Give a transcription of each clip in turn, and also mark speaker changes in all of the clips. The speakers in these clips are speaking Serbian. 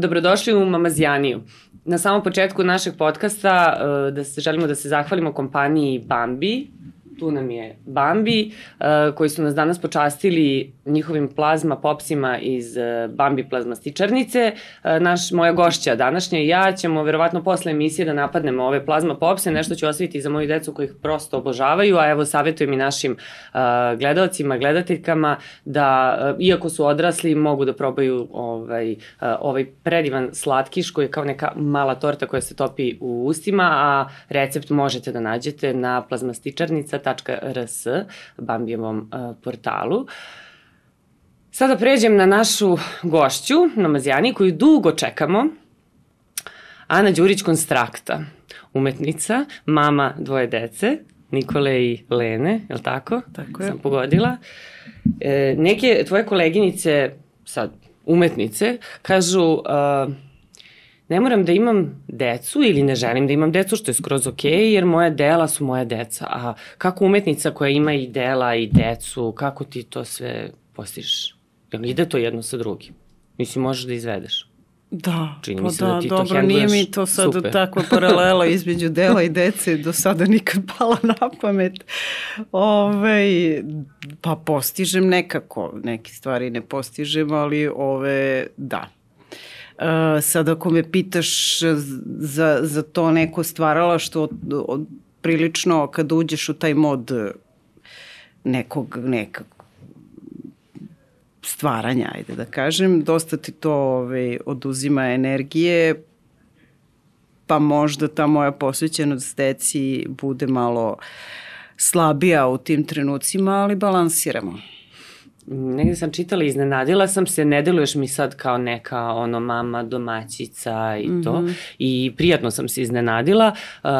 Speaker 1: Dobrodošli u Mamazijaniju. Na samom početku našeg podcasta uh, da se želimo da se zahvalimo kompaniji Bambi tu nam je Bambi, uh, koji su nas danas počastili njihovim plazma popsima iz uh, Bambi plazma stičarnice. Uh, naš, moja gošća današnja i ja ćemo verovatno posle emisije da napadnemo ove plazma popse, nešto ću osviti za moju decu koji ih prosto obožavaju, a evo savjetujem i našim uh, gledalcima, gledateljkama da, uh, iako su odrasli, mogu da probaju ovaj, uh, ovaj predivan slatkiš koji je kao neka mala torta koja se topi u ustima, a recept možete da nađete na plazmastičarnica www.rs, Bambijevom uh, portalu. Sada pređem na našu gošću, na Mazijani, koju dugo čekamo. Ana Đurić Konstrakta, umetnica, mama dvoje dece, Nikole i Lene, je li tako?
Speaker 2: Tako je.
Speaker 1: Sam pogodila. E, neke tvoje koleginice, sad umetnice, kažu... Uh, ne moram da imam decu ili ne želim da imam decu, što je skroz ok, jer moja dela su moja deca. A kako umetnica koja ima i dela i decu, kako ti to sve postižeš? Jel ide to jedno sa drugim? Mislim, možeš da izvedeš.
Speaker 2: Da,
Speaker 1: Čini
Speaker 2: pa da,
Speaker 1: da ti to
Speaker 2: dobro, nije mi to sad
Speaker 1: super.
Speaker 2: takva paralela između dela i dece do sada nikad pala na pamet. Ove, pa postižem nekako, neke stvari ne postižem, ali ove, da. E, sad ako me pitaš za, za to neko stvarala što od, od, prilično kad uđeš u taj mod nekog, nekog stvaranja, ajde da kažem, dosta ti to ovaj, oduzima energije, pa možda ta moja posvećenost deci bude malo slabija u tim trenucima, ali balansiramo.
Speaker 1: Negde sam čitala, iznenadila sam se, ne deluješ mi sad kao neka ono mama domaćica i to. Mm -hmm. I prijatno sam se iznenadila. Uh,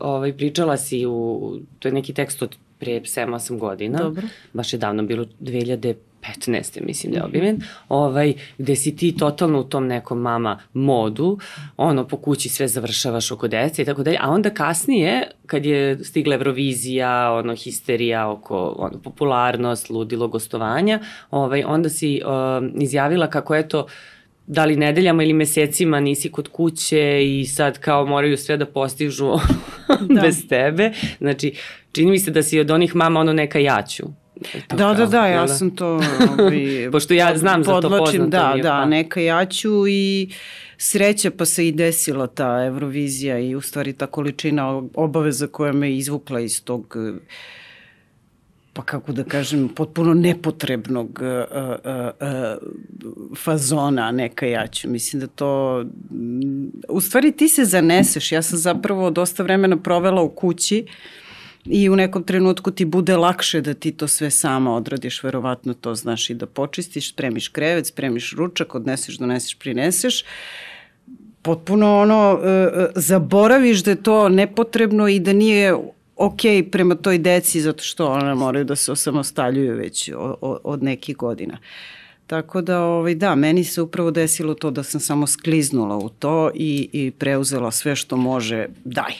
Speaker 1: ovaj, pričala si u, to je neki tekst od pre 7-8 godina.
Speaker 2: Dobro.
Speaker 1: Baš je davno bilo 2000 15. mislim da je objavljen, ovaj, gde si ti totalno u tom nekom mama modu, ono, po kući sve završavaš oko deca i tako dalje, a onda kasnije, kad je stigla Eurovizija, ono, histerija oko ono, popularnost, ludilo gostovanja, ovaj, onda si um, izjavila kako je to da li nedeljama ili mesecima nisi kod kuće i sad kao moraju sve da postižu da. bez tebe. Znači, čini mi se da si od onih mama ono neka jaću.
Speaker 2: To da, da, da, ja sam to... Ovaj,
Speaker 1: Pošto ja znam za to poznato.
Speaker 2: Da,
Speaker 1: mi je,
Speaker 2: da,
Speaker 1: pa.
Speaker 2: neka ja ću i sreća pa se i desila ta Eurovizija i u stvari ta količina obaveza koja me izvukla iz tog pa kako da kažem, potpuno nepotrebnog uh, uh, uh, fazona neka ja ću. Mislim da to... U stvari ti se zaneseš. Ja sam zapravo dosta vremena provela u kući uh, i u nekom trenutku ti bude lakše da ti to sve sama odradiš, verovatno to znaš i da počistiš, spremiš krevet, spremiš ručak, odneseš, doneseš, prineseš potpuno ono, e, zaboraviš da je to nepotrebno i da nije ok prema toj deci zato što ona moraju da se osamostaljuju već od nekih godina. Tako da, ovaj, da, meni se upravo desilo to da sam samo skliznula u to i, i preuzela sve što može, daj,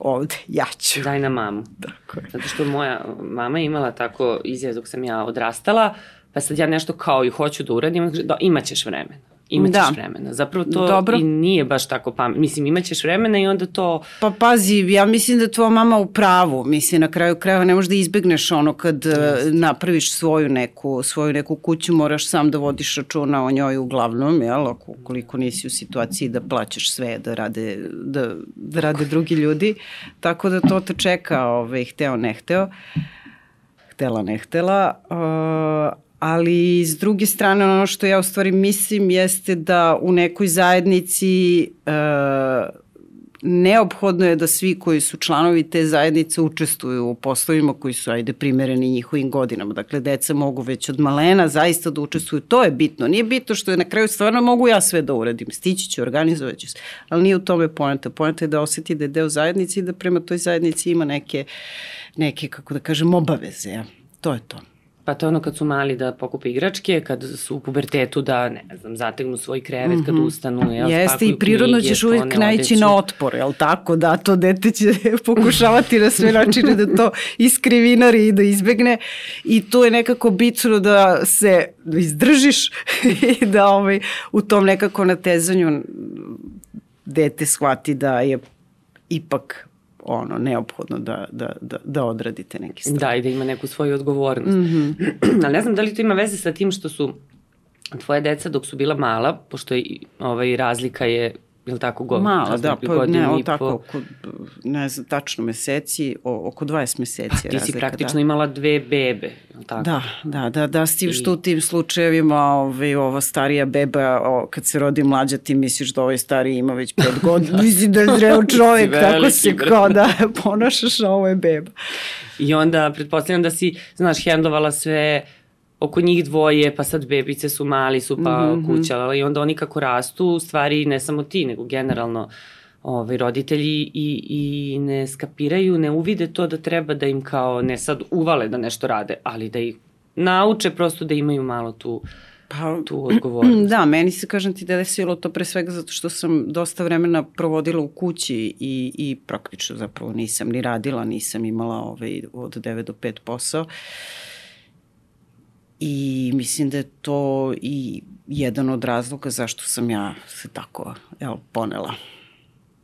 Speaker 2: ovde, ja ću.
Speaker 1: Daj na mamu.
Speaker 2: Tako je.
Speaker 1: Zato što moja mama je imala tako izjaz dok sam ja odrastala, pa sad ja nešto kao i hoću da uradim, da imaćeš vremena imaćeš da. vremena. Zapravo to Dobro. i nije baš tako pametno. Mislim, imaćeš vremena i onda to...
Speaker 2: Pa pazi, ja mislim da tvoja mama u pravu. Mislim, na kraju krajeva ne možeš da izbegneš ono kad yes. napraviš svoju neku, svoju neku kuću, moraš sam da vodiš računa o njoj uglavnom, jel? Ako, koliko nisi u situaciji da plaćaš sve, da rade, da, da rade drugi ljudi. Tako da to te čeka, ovaj, hteo, ne hteo. Htela, ne htela. Uh, ali s druge strane ono što ja u stvari mislim jeste da u nekoj zajednici e, neophodno je da svi koji su članovi te zajednice učestvuju u poslovima koji su, ajde, primereni njihovim godinama. Dakle, deca mogu već od malena zaista da učestvuju. To je bitno. Nije bitno što je na kraju stvarno mogu ja sve da uradim. Stići ću, organizovat ću se. Ali nije u tome poenta. Poenta je da oseti da je deo zajednice i da prema toj zajednici ima neke, neke kako da kažem, obaveze. Ja. To je to.
Speaker 1: Pa to je ono kad su mali da pokupe igračke, kad su u pubertetu da, ne znam, zategnu svoj krevet mm -hmm. kad mhm. ustanu, jel,
Speaker 2: Jeste, i prirodno knjige, ćeš uvijek naići na otpor, jel tako? Da, to dete će pokušavati na sve načine da to iskrivinari i da izbegne i to je nekako bitno da se izdržiš i da ovaj, u tom nekako natezanju dete shvati da je ipak ono neophodno da, da, da, da odradite neki stvari.
Speaker 1: Da, i da ima neku svoju odgovornost. Mm -hmm. Ali ne znam da li to ima veze sa tim što su tvoje deca dok su bila mala, pošto je, ovaj, razlika je je li tako
Speaker 2: go, Mala, da, pa ne, o tako, oko, ne znam, tačno meseci, o, oko 20 meseci pa,
Speaker 1: Ti razlika, si praktično da. imala dve bebe, tako?
Speaker 2: Da, da, da, da, s tim što u tim slučajevima ovaj, ova starija beba, o, kad se rodi mlađa, ti misliš da ovaj stariji ima već pet godina, misli da je zreo čovjek, tako se kao da ponašaš, a ovo je beba.
Speaker 1: I onda, pretpostavljam da si, znaš, hendlovala sve oko njih dvoje, pa sad bebice su mali su, pa mm -hmm. kuća, i onda oni kako rastu, u stvari ne samo ti, nego generalno ovaj, roditelji i, i ne skapiraju, ne uvide to da treba da im kao, ne sad uvale da nešto rade, ali da ih nauče prosto da imaju malo tu pa, tu odgovornost.
Speaker 2: Da, meni se, kažem ti, desilo to pre svega zato što sam dosta vremena provodila u kući i, i praktično zapravo nisam ni radila, nisam imala ovaj, od 9 do 5 posao. Uh, I mislim da je to i jedan od razloga zašto sam ja se tako evo, ponela.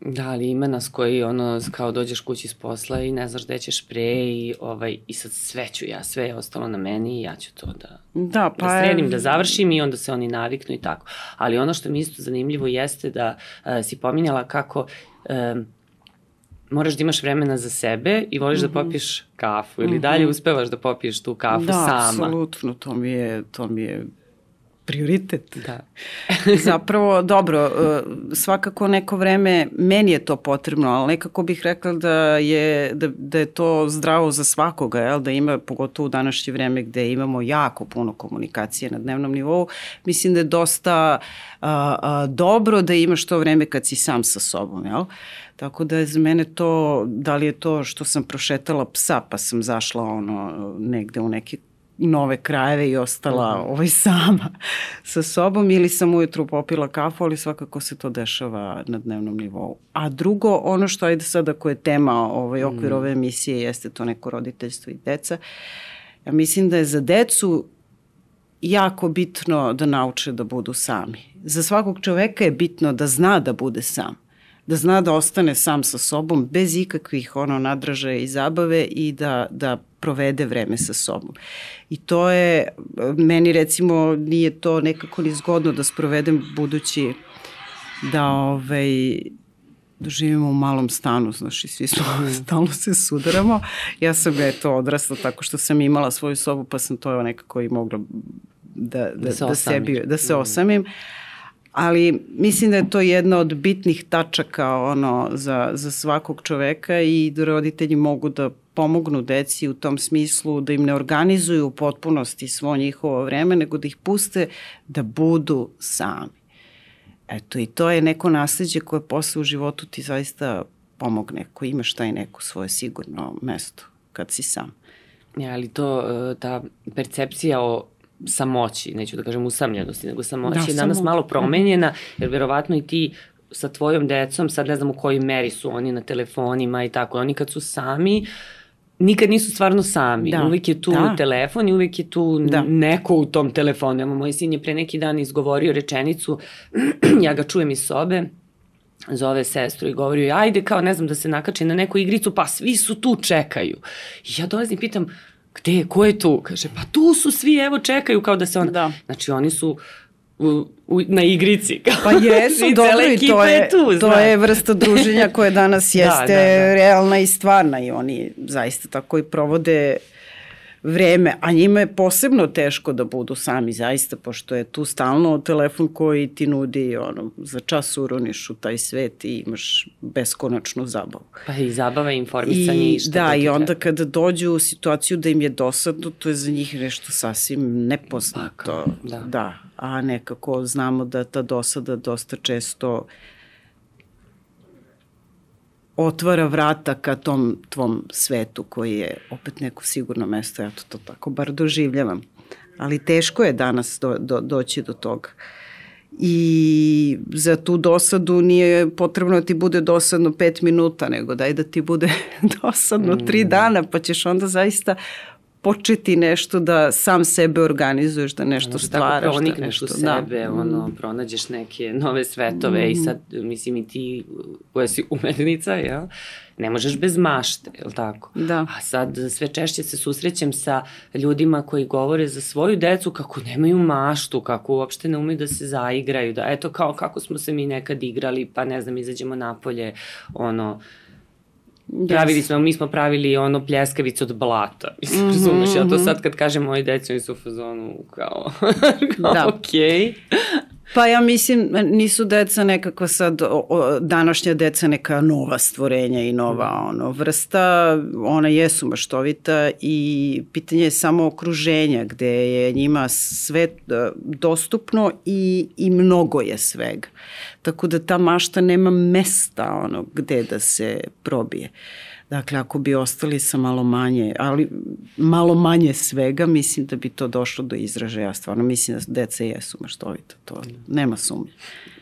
Speaker 1: Da, ali ima nas koji ono, kao dođeš kući s posla i ne znaš gde ćeš pre i, ovaj, i sad sve ću ja, sve je ostalo na meni i ja ću to da, da, pa da sredim, je... da završim i onda se oni naviknu i tako. Ali ono što mi isto zanimljivo jeste da uh, si pominjala kako um, moraš da imaš vremena za sebe i voliš mm -hmm. da mhm. popiješ kafu ili mm -hmm. dalje uspevaš da popiješ tu kafu
Speaker 2: da,
Speaker 1: sama.
Speaker 2: Da, apsolutno, to mi je, to mi je prioritet. Da. Zapravo, dobro, e, svakako neko vreme, meni je to potrebno, ali nekako bih rekla da je, da, da je to zdravo za svakoga, jel? da ima, pogotovo u današnje vreme gde imamo jako puno komunikacije na dnevnom nivou, mislim da je dosta a, a, dobro da imaš to vreme kad si sam sa sobom, jel? Tako da je za mene to, da li je to što sam prošetala psa pa sam zašla ono negde u neke nove krajeve i ostala ovaj sama sa sobom ili sam ujutru popila kafu, ali svakako se to dešava na dnevnom nivou. A drugo, ono što ajde sad ako je tema ovaj, okvir mm. ove emisije jeste to neko roditeljstvo i deca. Ja mislim da je za decu jako bitno da nauče da budu sami. Za svakog čoveka je bitno da zna da bude sam da zna da ostane sam sa sobom bez ikakvih ono nadražaja i zabave i da, da provede vreme sa sobom. I to je, meni recimo nije to nekako ni zgodno da sprovedem budući da ovaj, da živimo u malom stanu, znaš, i svi smo, mhm. stalno se sudaramo. Ja sam, eto, odrasla tako što sam imala svoju sobu, pa sam to nekako i mogla da, da, da, se, da, sebi, da se mhm. osamim. Ali mislim da je to jedna od bitnih tačaka ono, za, za svakog čoveka i da roditelji mogu da pomognu deci u tom smislu da im ne organizuju u potpunosti svo njihovo vreme, nego da ih puste da budu sami. Eto, i to je neko nasledđe koje posle u životu ti zaista pomogne, ko imaš taj neko svoje sigurno mesto kad si sam.
Speaker 1: Ja, ali to, e, ta percepcija o samoći, neću da kažem usamljenosti, nego samoći da, je danas samo... malo promenjena, jer verovatno i ti sa tvojom decom, sad ne znam u kojoj meri su oni na telefonima i tako, oni kad su sami, nikad nisu stvarno sami. Da. Uvek je tu da. telefon i uvek je tu da. neko u tom telefonu. Evo, moj sin je pre neki dan izgovorio rečenicu, ja ga čujem iz sobe, zove sestru i govori ajde kao ne znam da se nakači na neku igricu, pa svi su tu čekaju. I ja dolazim i pitam, gde, ko je tu? Kaže, pa tu su svi, evo čekaju kao da se on... Da. Znači oni su u, u, na igrici. Kao,
Speaker 2: pa jesu, dobro i to je, je tu, to je vrsta druženja koje danas da, jeste da, da, da. realna i stvarna i oni zaista tako i provode vreme, a njima je posebno teško da budu sami zaista, pošto je tu stalno telefon koji ti nudi ono, za čas uroniš u taj svet i imaš beskonačnu zabavu.
Speaker 1: Pa i zabava i informisanje
Speaker 2: i, i šta Da, i onda treba. kada dođu u situaciju da im je dosadno, to je za njih nešto sasvim nepoznato. Da. da. A nekako znamo da ta dosada dosta često otvara vrata ka tom tvom svetu koji je opet neko sigurno mesto, ja to, to tako bar doživljavam. Ali teško je danas do, do, doći do toga. I za tu dosadu nije potrebno da ti bude dosadno pet minuta, nego daj da ti bude dosadno tri mm. dana, pa ćeš onda zaista početi nešto da sam sebe organizuješ, da nešto
Speaker 1: ono,
Speaker 2: stvaraš.
Speaker 1: Tako da nešto, u da. sebe, da. ono, pronađeš neke nove svetove mm. i sad, mislim, i ti koja si umetnica, jel? ne možeš bez mašte, je li tako?
Speaker 2: Da.
Speaker 1: A sad sve češće se susrećem sa ljudima koji govore za svoju decu kako nemaju maštu, kako uopšte ne umeju da se zaigraju, da eto kao kako smo se mi nekad igrali, pa ne znam, izađemo napolje, ono, Yes. Pravili smo, mi smo pravili ono pljeskavicu od blata. Mislim, mm -hmm, razumeš, ja to mhm. sad kad kažem moji deci, oni su u fazonu kao, kao da. okej. Okay.
Speaker 2: Pa ja mislim, nisu deca nekako sad, o, današnja deca neka nova stvorenja i nova mm. ono, vrsta, ona jesu maštovita i pitanje je samo okruženja gde je njima sve e, dostupno i, i mnogo je svega. Tako da ta mašta nema mesta ono, gde da se probije. Dakle, ako bi ostali sa malo manje, ali malo manje svega, mislim da bi to došlo do izražaja. Stvarno mislim da deca jesu maštovita, to nema sumnje.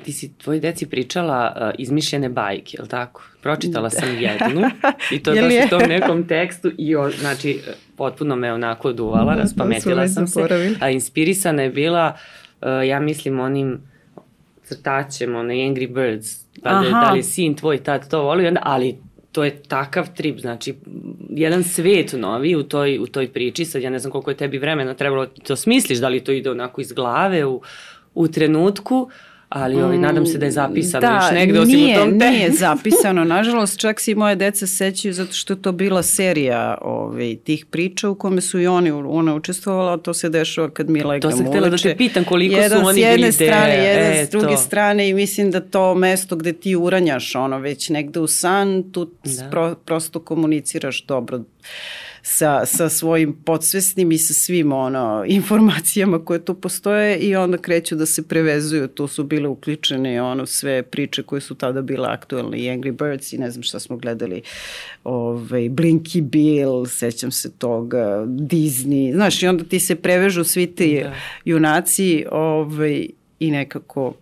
Speaker 1: Ti si tvoji deci pričala uh, izmišljene bajke, je li tako? Pročitala sam jednu i to je baš u tom nekom tekstu i o, znači potpuno me onako duvala, da, raspametila sam se. A inspirisana je bila, uh, ja mislim, onim crtačem, onaj Angry Birds, pa da, da li sin tvoj tad to volio, ali to je takav trip, znači jedan svet novi u toj, u toj priči, sad ja ne znam koliko je tebi vremena trebalo da to smisliš, da li to ide onako iz glave u, u trenutku, ali ovaj, nadam se da je zapisano da, još negde osim
Speaker 2: nije,
Speaker 1: u tom
Speaker 2: te. nije zapisano, nažalost čak se i moje deca sećaju zato što je to bila serija ovaj, tih priča u kome su i oni ona učestvovala, to se dešava kad mi legamo
Speaker 1: To sam htjela da te pitam koliko
Speaker 2: jedan
Speaker 1: su oni
Speaker 2: bili
Speaker 1: jedne
Speaker 2: strane, jedan e, s druge to. strane i mislim da to mesto gde ti uranjaš ono već negde u san, tu da. pro, prosto komuniciraš dobro sa, sa svojim podsvesnim i sa svim ono, informacijama koje tu postoje i onda kreću da se prevezuju. Tu su bile uključene ono, sve priče koje su tada bile aktuelne i Angry Birds i ne znam šta smo gledali ovaj, Blinky Bill, sećam se toga, Disney, znaš i onda ti se prevežu svi ti da. junaci ovaj, i nekako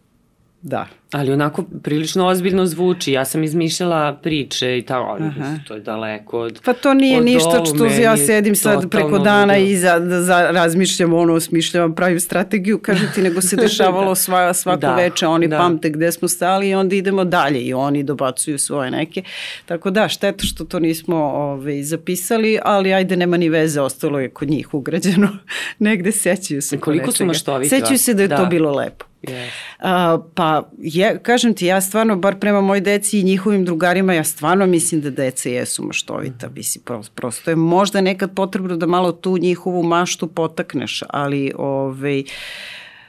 Speaker 2: Da.
Speaker 1: Ali onako prilično ozbiljno zvuči. Ja sam izmišljala priče i tako, ali to je daleko od
Speaker 2: Pa to nije ništa što ja sedim sad preko dana i za, da, za, razmišljam ono, smišljam, pravim strategiju, kažem ti, nego se dešavalo da. sva, svako da, veče, oni da. pamte gde smo stali i onda idemo dalje i oni dobacuju svoje neke. Tako da, šteta što to nismo ove, ovaj, zapisali, ali ajde, nema ni veze, ostalo je kod njih ugrađeno. Negde sećaju se.
Speaker 1: Koliko su maštoviti?
Speaker 2: Sećaju se da je da. to bilo lepo.
Speaker 1: Yes.
Speaker 2: Uh, pa, je, kažem ti, ja stvarno, bar prema moj deci i njihovim drugarima, ja stvarno mislim da deca jesu maštovita. Mm. Bisi, prosto je možda nekad potrebno da malo tu njihovu maštu potakneš, ali ovaj,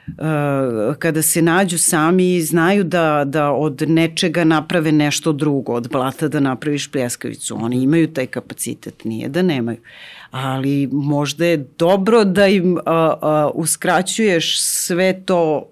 Speaker 2: Uh, kada se nađu sami znaju da, da od nečega naprave nešto drugo, od blata da napraviš pljeskavicu. Oni imaju taj kapacitet, nije da nemaju ali možda je dobro da im a, a, uskraćuješ sve to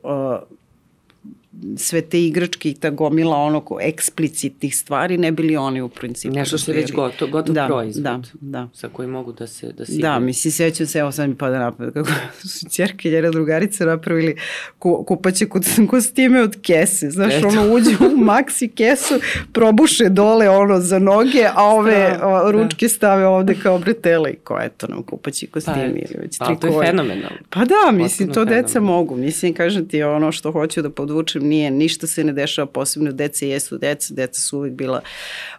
Speaker 2: sve te igračke i ta gomila onako eksplicitnih stvari, ne bili oni u principu.
Speaker 1: Nešto što je već gotov, gotov
Speaker 2: da,
Speaker 1: proizvod.
Speaker 2: Da, da.
Speaker 1: Sa koji mogu da se da
Speaker 2: se Da, mislim, sećam se, evo sad mi pada napad, kako su čerke i njena drugarica napravili ku, kupaće kostime od kese. Znaš, Eto. ono uđe u maksi kesu, probuše dole ono za noge, a ove da, o, ručke da. stave ovde kao bretele i ko eto nam kupaći kostimi. Pa, već
Speaker 1: pa, to je fenomenalno.
Speaker 2: Pa da, mislim, Potpuno to deca mogu. Mislim, kažem ti, ono što hoću da podvučem nije, ništa se ne dešava posebno, deca jesu deca, deca su uvijek bila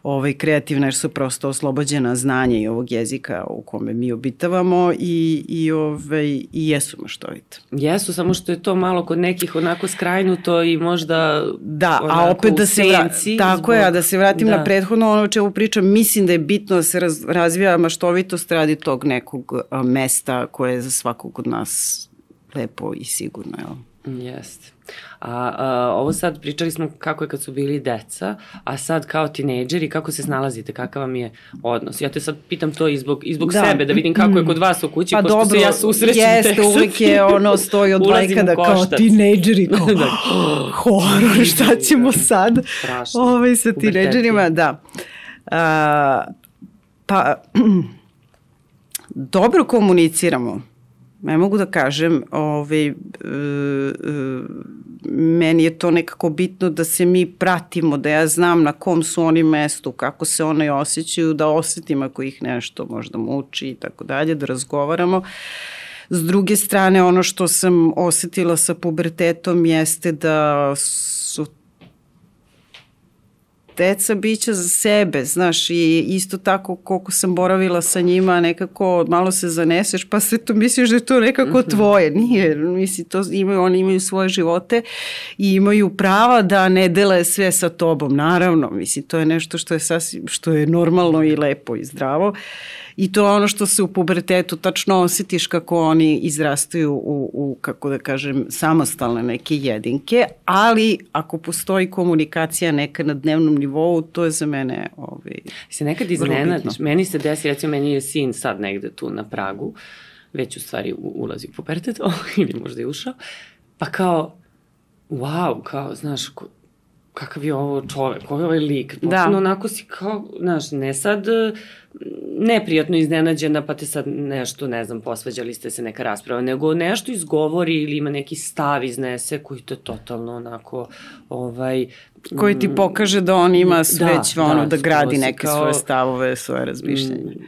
Speaker 2: ovaj, kreativna jer su prosto oslobođena znanja i ovog jezika u kome mi obitavamo i, i, ovaj, i jesu maštovite.
Speaker 1: Jesu, samo što je to malo kod nekih onako skrajnuto i možda
Speaker 2: Da, a opet da se senci, tako zbog... je, a da se vratim da. na prethodno ono o čemu pričam, mislim da je bitno da se raz, razvija maštovitost radi tog nekog a, mesta koje je za svakog od nas lepo i sigurno, jel?
Speaker 1: Jeste. A, a ovo sad pričali smo kako je kad su bili deca, a sad kao tinejdžeri, kako se snalazite, kakav vam je odnos? Ja te sad pitam to i zbog, i zbog da. sebe, da vidim kako je kod vas u kući,
Speaker 2: pa
Speaker 1: pošto dobro, se ja susrećem
Speaker 2: jeste, tek uvek je ono stoji od bajka da kao tinejdžeri, kao da. horor, šta ćemo sad? Strašno. Ovaj, sa tinejdžerima, da. A, pa, dobro komuniciramo. Ne mogu da kažem, ovaj, e, e, meni je to nekako bitno da se mi pratimo, da ja znam na kom su oni mestu, kako se one osjećaju, da osetim ako ih nešto možda muči i tako dalje, da razgovaramo. S druge strane, ono što sam osetila sa pubertetom jeste da deca bića za sebe, znaš, i isto tako koliko sam boravila sa njima, nekako malo se zaneseš, pa sve to misliš da je to nekako mhm. tvoje. Nije, misli, to imaju, oni imaju svoje živote i imaju prava da ne dele sve sa tobom, naravno, misli, to je nešto što je sasvim, što je normalno i lepo i zdravo. I to je ono što se u pubertetu tačno osjetiš kako oni izrastaju u, u kako da kažem, samostalne neke jedinke, ali ako postoji komunikacija neka na dnevnom nivou, to je za mene ovaj,
Speaker 1: Se nekad iznenadiš, meni se desi, recimo meni je sin sad negde tu na Pragu, već u stvari ulazi u pubertet, ili možda je ušao, pa kao, wow, kao, znaš, kakav je ovo čovek, ovo je ovaj lik. Da. Potpuno onako si kao, znaš, ne sad neprijatno iznenađena pa te sad nešto, ne znam, posvađali ste se neka rasprava, nego nešto izgovori ili ima neki stav iznese koji te totalno onako, ovaj...
Speaker 2: Koji ti pokaže da on ima da, već da, ono da, da gradi neke kao, svoje stavove, svoje razmišljanje. Mm,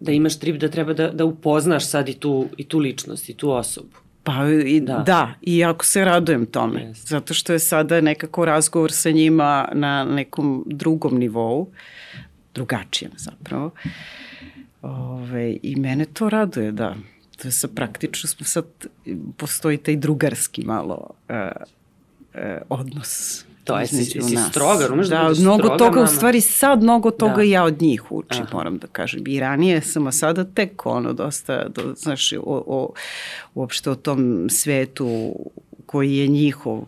Speaker 1: da imaš trip da treba da, da upoznaš sad i tu, i tu ličnost, i tu osobu.
Speaker 2: Pa i, da. da, i jako se radujem tome, yes. zato što je sada nekako razgovor sa njima na nekom drugom nivou, drugačijem zapravo. Ove, I mene to raduje, da. To je sad praktično, sad postoji taj drugarski malo uh, uh, odnos
Speaker 1: To je, si, si stroga, umeš
Speaker 2: da, da mnogo stroga, toga, mama. u stvari sad mnogo toga da. ja od njih učim, Aha. moram da kažem. I ranije sam, a sada tek ono dosta, do, znaš, o, o, uopšte o tom svetu koji je njihov,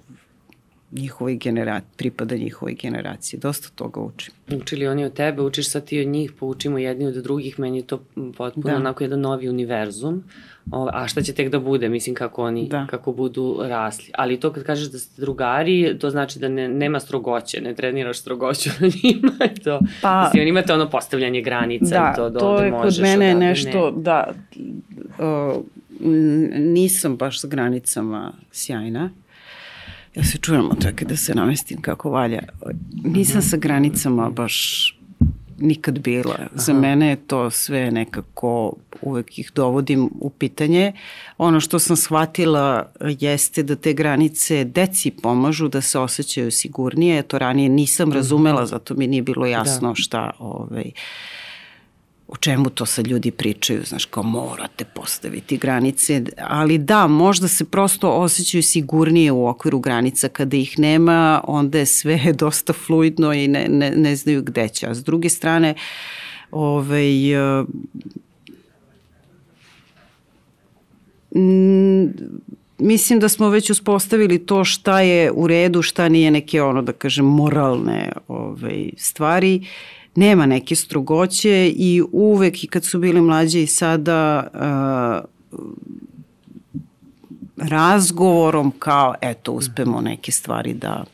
Speaker 2: njihovoj generaciji, pripada njihovoj generaciji. Dosta toga učim.
Speaker 1: Učili oni od tebe, učiš sad ti od njih, poučimo jedni od drugih, meni je to potpuno da. onako jedan novi univerzum. O, a šta će tek da bude, mislim kako oni, da. kako budu rasli. Ali to kad kažeš da ste drugari, to znači da ne, nema strogoće, ne treniraš strogoću na njima. To, pa, mislim, oni imate ono postavljanje granica da, i to do to je
Speaker 2: kod mene nešto, ne. da, uh, nisam baš sa granicama sjajna ja se čujemo čekaj da se namestim kako valja. Nisam sa granicama baš nikad bila. Aha. Za mene je to sve nekako, uvek ih dovodim u pitanje. Ono što sam shvatila jeste da te granice deci pomažu da se osjećaju sigurnije. To ranije nisam mhm. razumela, zato mi nije bilo jasno da. šta ovaj, o čemu to sad ljudi pričaju, znaš, kao morate postaviti granice, ali da, možda se prosto osjećaju sigurnije u okviru granica, kada ih nema, onda je sve dosta fluidno i ne, ne, ne znaju gde će. A s druge strane, ovaj, uh, mislim da smo već uspostavili to šta je u redu, šta nije neke ono da kažem moralne ovaj, stvari nema neke strogoće i uvek i kad su bili mlađe i sada uh, razgovorom kao eto uspemo neke stvari da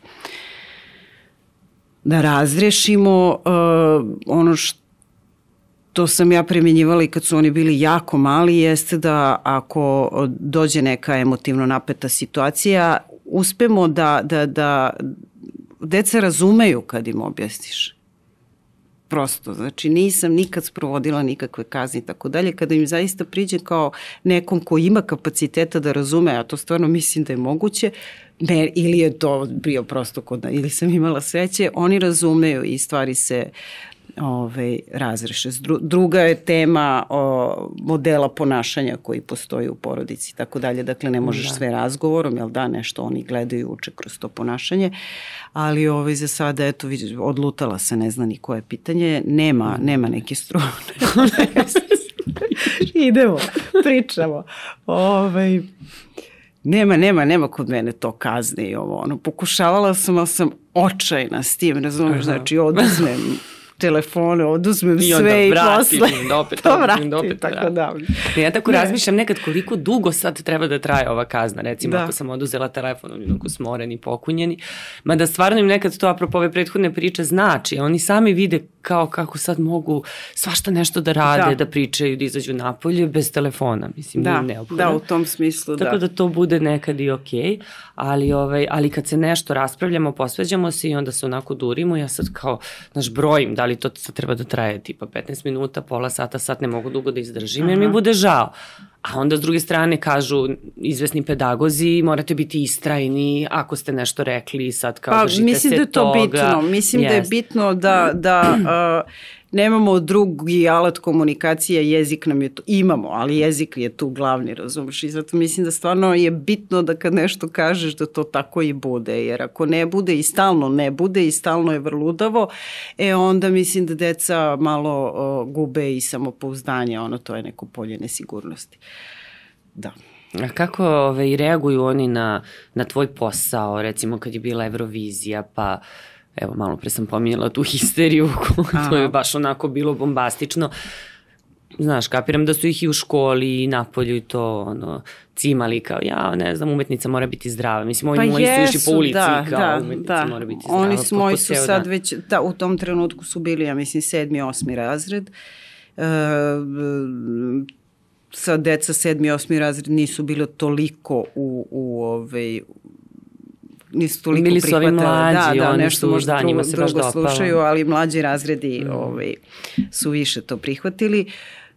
Speaker 2: da razrešimo uh, ono što sam ja primjenjivala i kad su oni bili jako mali jeste da ako dođe neka emotivno napeta situacija uspemo da, da, da deca razumeju kad im objasniš prosto, znači nisam nikad sprovodila nikakve kazne i tako dalje, kada im zaista priđe kao nekom ko ima kapaciteta da razume, a to stvarno mislim da je moguće, ne, ili je to bio prosto kod, ili sam imala sreće, oni razumeju i stvari se ovaj, razreše. Druga je tema o, modela ponašanja koji postoji u porodici i tako dalje. Dakle, ne možeš da. sve razgovorom, jel da, nešto oni gledaju, uče kroz to ponašanje, ali ovaj, za sada, eto, odlutala se, ne zna ni koje pitanje, nema, nema neke strune. Idemo, pričamo. Ovaj, nema, nema, nema kod mene to kazne i ovo, ono, pokušavala sam, ali sam očajna s tim, razumeš, znači oduzmem telefone, oduzmem I sve i vratim, posle
Speaker 1: da opet, to vratim, da opet, tako da. Ne, ja tako ne. razmišljam nekad koliko dugo sad treba da traje ova kazna, recimo da. ako sam oduzela telefon, oni onako smoreni, pokunjeni, mada stvarno im nekad to apropo ove prethodne priče znači, oni sami vide kao kako sad mogu svašta nešto da rade,
Speaker 2: Da.
Speaker 1: da, pričaju, da izađu napolje bez telefona, mislim,
Speaker 2: Da,
Speaker 1: neophodno.
Speaker 2: da, u tom smislu,
Speaker 1: Tako
Speaker 2: da.
Speaker 1: da to bude nekad i okej, ali, ovaj, ali kad se nešto raspravljamo, posveđamo se i onda se onako durimo, ja sad kao, znaš, brojim, da li to sad treba da traje tipa 15 minuta, pola sata, sat ne mogu dugo da izdržim, jer mi
Speaker 2: Aha.
Speaker 1: bude žao. A onda s druge strane kažu izvesni pedagozi, morate biti istrajni ako ste nešto rekli sad kao
Speaker 2: Pa,
Speaker 1: držite
Speaker 2: mislim
Speaker 1: se
Speaker 2: da je to
Speaker 1: toga.
Speaker 2: bitno. Mislim da je bitno da, da uh, nemamo drugi alat komunikacije, jezik nam je tu, imamo, ali jezik je tu glavni, razumiješ? I zato mislim da stvarno je bitno da kad nešto kažeš da to tako i bude, jer ako ne bude i stalno ne bude i stalno je vrludavo, e onda mislim da deca malo uh, gube i samopouzdanje, ono to je neko polje nesigurnosti. Da.
Speaker 1: A kako ovaj, reaguju oni na, na tvoj posao, recimo kad je bila Eurovizija, pa evo malo pre sam pominjala tu histeriju, to je baš onako bilo bombastično. Znaš, kapiram da su ih i u školi i napolju i to ono, cimali kao, ja ne znam, umetnica mora biti zdrava. Mislim, ovi moji su išli po ulici
Speaker 2: da,
Speaker 1: kao
Speaker 2: da,
Speaker 1: umetnica
Speaker 2: da.
Speaker 1: mora biti zdrava.
Speaker 2: Oni su, moji su sad
Speaker 1: dan.
Speaker 2: već, da, u tom trenutku su bili, ja mislim, sedmi, osmi razred. E, sa deca sedmi, osmi razred nisu bilo toliko u, u ovaj, nisu toliko
Speaker 1: Bili su ovi
Speaker 2: prihvatale.
Speaker 1: mlađi,
Speaker 2: da, da,
Speaker 1: oni
Speaker 2: nešto
Speaker 1: su-
Speaker 2: možda
Speaker 1: da, njima se baš dopalo.
Speaker 2: slušaju, ali mlađi razredi ovaj, su više to prihvatili.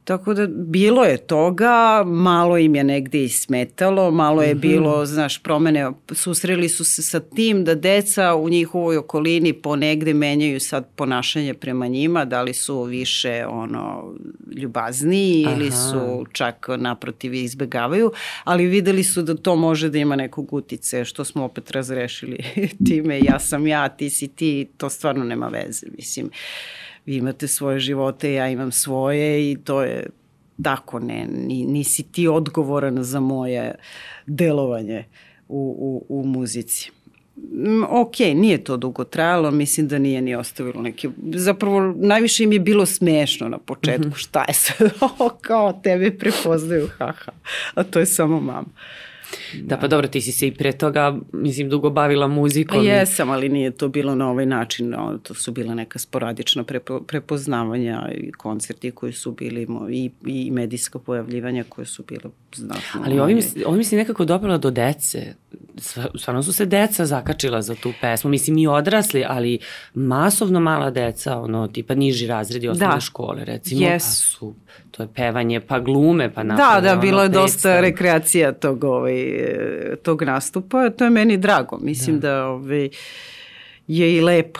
Speaker 2: Tako da bilo je toga, malo im je negde i smetalo, malo je bilo, znaš, promene, susreli su se sa tim da deca u njihovoj okolini ponegde menjaju sad ponašanje prema njima, da li su više ono ljubazniji ili
Speaker 1: Aha.
Speaker 2: su čak naprotiv izbegavaju, ali videli su da to može da ima nekog utice, što smo opet razrešili time, ja sam ja, ti si ti, to stvarno nema veze, mislim vi imate svoje živote, ja imam svoje i to je tako, ne, ni, nisi ti odgovoran za moje delovanje u, u, u muzici. Mm, Ok, nije to dugo trajalo, mislim da nije ni ostavilo neke... Zapravo, najviše im je bilo smešno na početku, šta je sad, o, kao tebe prepoznaju, haha, a to je samo mama.
Speaker 1: Da, pa dobro, ti si se i pre toga, mislim, dugo bavila
Speaker 2: Pa
Speaker 1: muzikom. i-
Speaker 2: jesam, ali nije to bilo na ovaj način, no, to su bila neka sporadična prepo, prepoznavanja i koncerti koji su bili i, i medijska pojavljivanja koje su bile znatno.
Speaker 1: Ali ovim,
Speaker 2: manje.
Speaker 1: ovim si nekako dobila do dece. Stvarno su se deca zakačila za tu pesmu. Mislim i odrasli, ali masovno mala deca, ono, tipa niži razredi osnovne
Speaker 2: Da.
Speaker 1: škole, recimo, pa
Speaker 2: Jesu.
Speaker 1: su, to je pevanje, pa glume, pa
Speaker 2: Da,
Speaker 1: naprave
Speaker 2: da,
Speaker 1: ono,
Speaker 2: bilo je dosta rekreacija tog, ovaj, tog nastupa. To je meni drago. Mislim da, da ovaj, je i lepo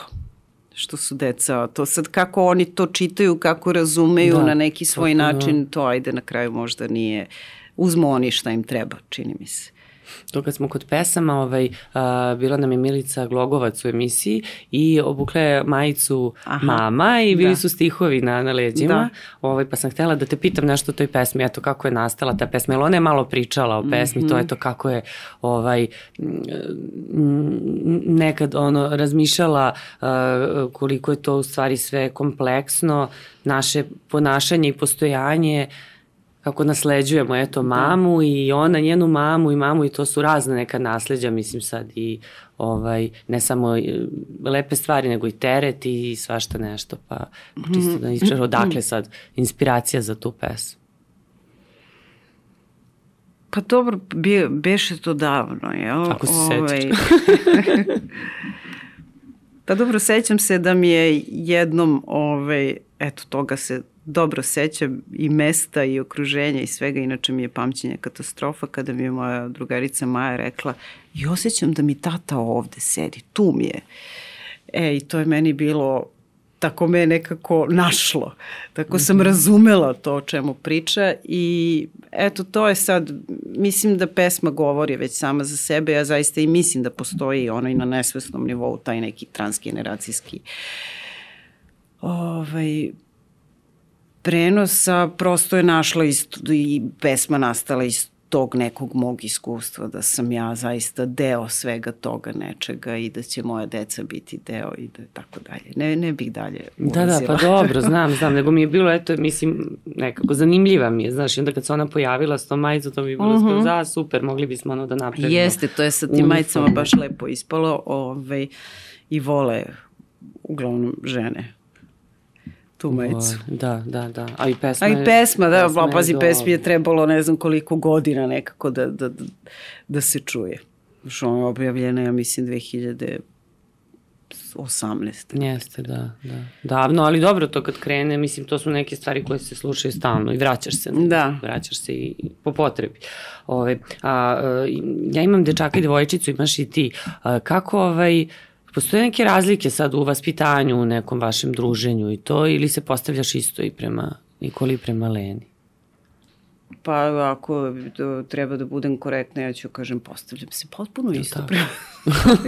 Speaker 2: što su deca, to sad kako oni to čitaju, kako razumeju
Speaker 1: Da,
Speaker 2: na neki svoj
Speaker 1: potpuno.
Speaker 2: način, to ajde na kraju možda nije, uzmu oni šta im treba, čini mi se.
Speaker 1: To kad smo kod pesama, ovaj, a, bila nam je Milica Glogovac u emisiji i obukla je majicu
Speaker 2: Aha,
Speaker 1: mama i bili
Speaker 2: da.
Speaker 1: su stihovi na, na leđima.
Speaker 2: Da.
Speaker 1: Ovaj, pa sam htjela da te pitam nešto o toj pesmi, eto kako je nastala ta pesma, jer ona je malo pričala o pesmi,
Speaker 2: Mhm.
Speaker 1: to je to kako je ovaj, nekad ono razmišljala a, koliko je to u stvari sve kompleksno, naše ponašanje i postojanje, kako nasleđujemo eto mamu i ona njenu mamu i mamu i to su razne neka nasleđa mislim sad i ovaj ne samo e, lepe stvari nego i teret i svašta nešto pa čisto da ispraš odakle sad inspiracija za tu pesmu.
Speaker 2: Pa dobro, bi, beše to davno, jel?
Speaker 1: Ako se sećaš.
Speaker 2: pa dobro, sećam se da mi je jednom, ovaj, eto, toga se dobro sećam i mesta i okruženja i svega, inače mi je pamćenje katastrofa kada mi je moja drugarica Maja rekla i osjećam da mi tata ovde sedi, tu mi je. E, i to je meni bilo tako me je nekako našlo. Tako sam razumela to o čemu priča i eto to je sad, mislim da pesma govori već sama za sebe, ja zaista i mislim da postoji ono i na nesvesnom nivou taj neki transgeneracijski ovaj, prenosa, prosto je našla isto, i pesma nastala iz tog nekog mog iskustva, da sam ja zaista deo svega toga nečega i da će moja deca biti deo i da tako dalje. Ne, ne bih dalje
Speaker 1: Da, da, pa
Speaker 2: ulazila.
Speaker 1: dobro, znam, znam, nego mi je bilo, eto, mislim, nekako zanimljiva mi je, znaš, i onda kad se ona pojavila s tom majicom, to mi je bilo uh -huh. skoro, super, mogli bismo ono da napravimo.
Speaker 2: Jeste, to je sa tim majicama baš lepo ispalo ovaj, i vole uglavnom žene. Tu majicu.
Speaker 1: Da, da, da. A i pesma
Speaker 2: A i pesma, da,
Speaker 1: pesma
Speaker 2: pa, pazi, pesmi je trebalo ne znam koliko godina nekako da, da, da, da se čuje. Što je objavljena, ja mislim, 2018.
Speaker 1: Jeste, da, da. Davno, ali dobro to kad krene, mislim, to su neke stvari koje se slušaju stalno i vraćaš se.
Speaker 2: Da.
Speaker 1: Vraćaš se i i po potrebi. Ove, a, e, ja imam dečaka i devojčicu, imaš i ti. A, kako, ovaj, postoje neke razlike sad u vaspitanju, u nekom vašem druženju i to, ili se postavljaš isto i prema Nikoli i prema Leni?
Speaker 2: Pa ako to treba da budem korektna, ja ću kažem postavljam se potpuno isto
Speaker 1: tako?
Speaker 2: prema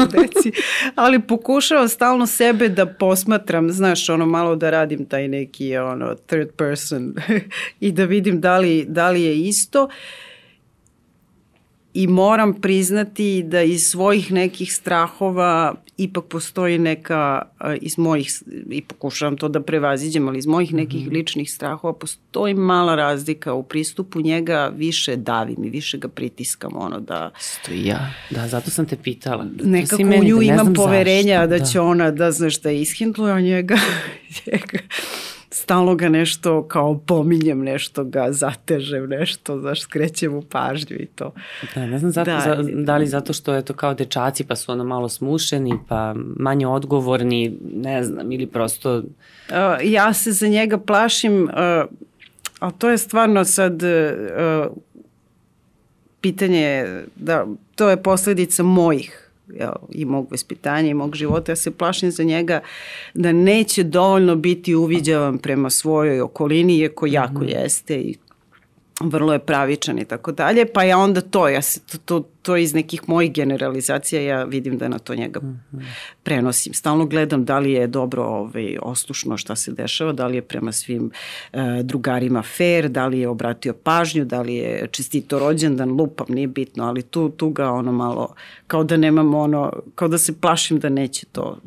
Speaker 2: deci, ali pokušavam stalno sebe da posmatram, znaš, ono malo da radim taj neki ono third person i da vidim da li, da li je isto i moram priznati da iz svojih nekih strahova ipak postoji neka, iz mojih, i pokušavam to da prevaziđem, ali iz mojih nekih ličnih strahova postoji mala razlika u pristupu njega, više davim i više ga pritiskam, ono da
Speaker 1: Isto i ja. Da, zato sam te pitala.
Speaker 2: Nekako u nju
Speaker 1: da
Speaker 2: imam poverenja
Speaker 1: zašto.
Speaker 2: da će ona, da znaš da je a njega, njega stalno ga nešto kao pominjem, nešto ga zatežem, nešto, znaš, skrećem u pažnju i to.
Speaker 1: Da, ne znam zato,
Speaker 2: Da.
Speaker 1: za, da li zato što je to kao dečaci pa su ono malo smušeni pa manje odgovorni, ne znam, ili prosto
Speaker 2: Uh, ja se za njega plašim, uh, ali to je stvarno sad uh, pitanje, je da to je posledica mojih i mog vaspitanja i mog života. Ja se plašim za njega da neće dovoljno biti uviđavan prema svojoj okolini, iako jako jeste i vrlo je pravičan i tako dalje, pa ja onda to, ja se, to, to, to iz nekih mojih generalizacija ja vidim da na to njega prenosim. Stalno gledam da li je dobro ovaj, oslušno šta se dešava, da li je prema svim e, drugarima fair, da li je obratio pažnju, da li je čestito rođendan, lupam, nije bitno, ali tu, tu ga ono malo, kao da nemam ono, kao da se plašim da neće to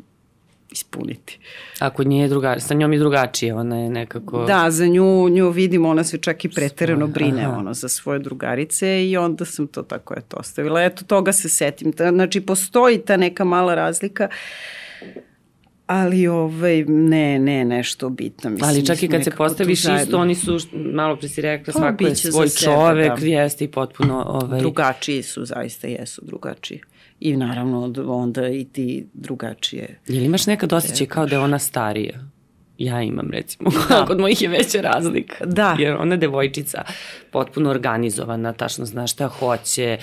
Speaker 2: ispuniti.
Speaker 1: ako nije druga, sa njom je drugačije, ona je nekako...
Speaker 2: Da, za nju, nju vidim, ona se čak i preterano brine
Speaker 1: aha.
Speaker 2: ono, za svoje drugarice i onda sam to tako eto ostavila. Eto, toga se setim. Ta, znači, postoji ta neka mala razlika, ali ovaj, ne, ne, nešto bitno. Mislim,
Speaker 1: Ali čak i kad se postaviš isto, oni su, malo pre si rekla,
Speaker 2: Pa,
Speaker 1: svako je svoj
Speaker 2: sebe,
Speaker 1: čovek,
Speaker 2: da.
Speaker 1: jeste i potpuno... Ovaj,
Speaker 2: Drugačiji su, zaista jesu drugačiji. I naravno onda i ti drugačije.
Speaker 1: Jel imaš nekad osjećaj kao da je ona starija? Ja imam recimo, da. kod mojih je veća razlika.
Speaker 2: Da.
Speaker 1: Jer ona je devojčica potpuno organizovana, tačno zna šta hoće,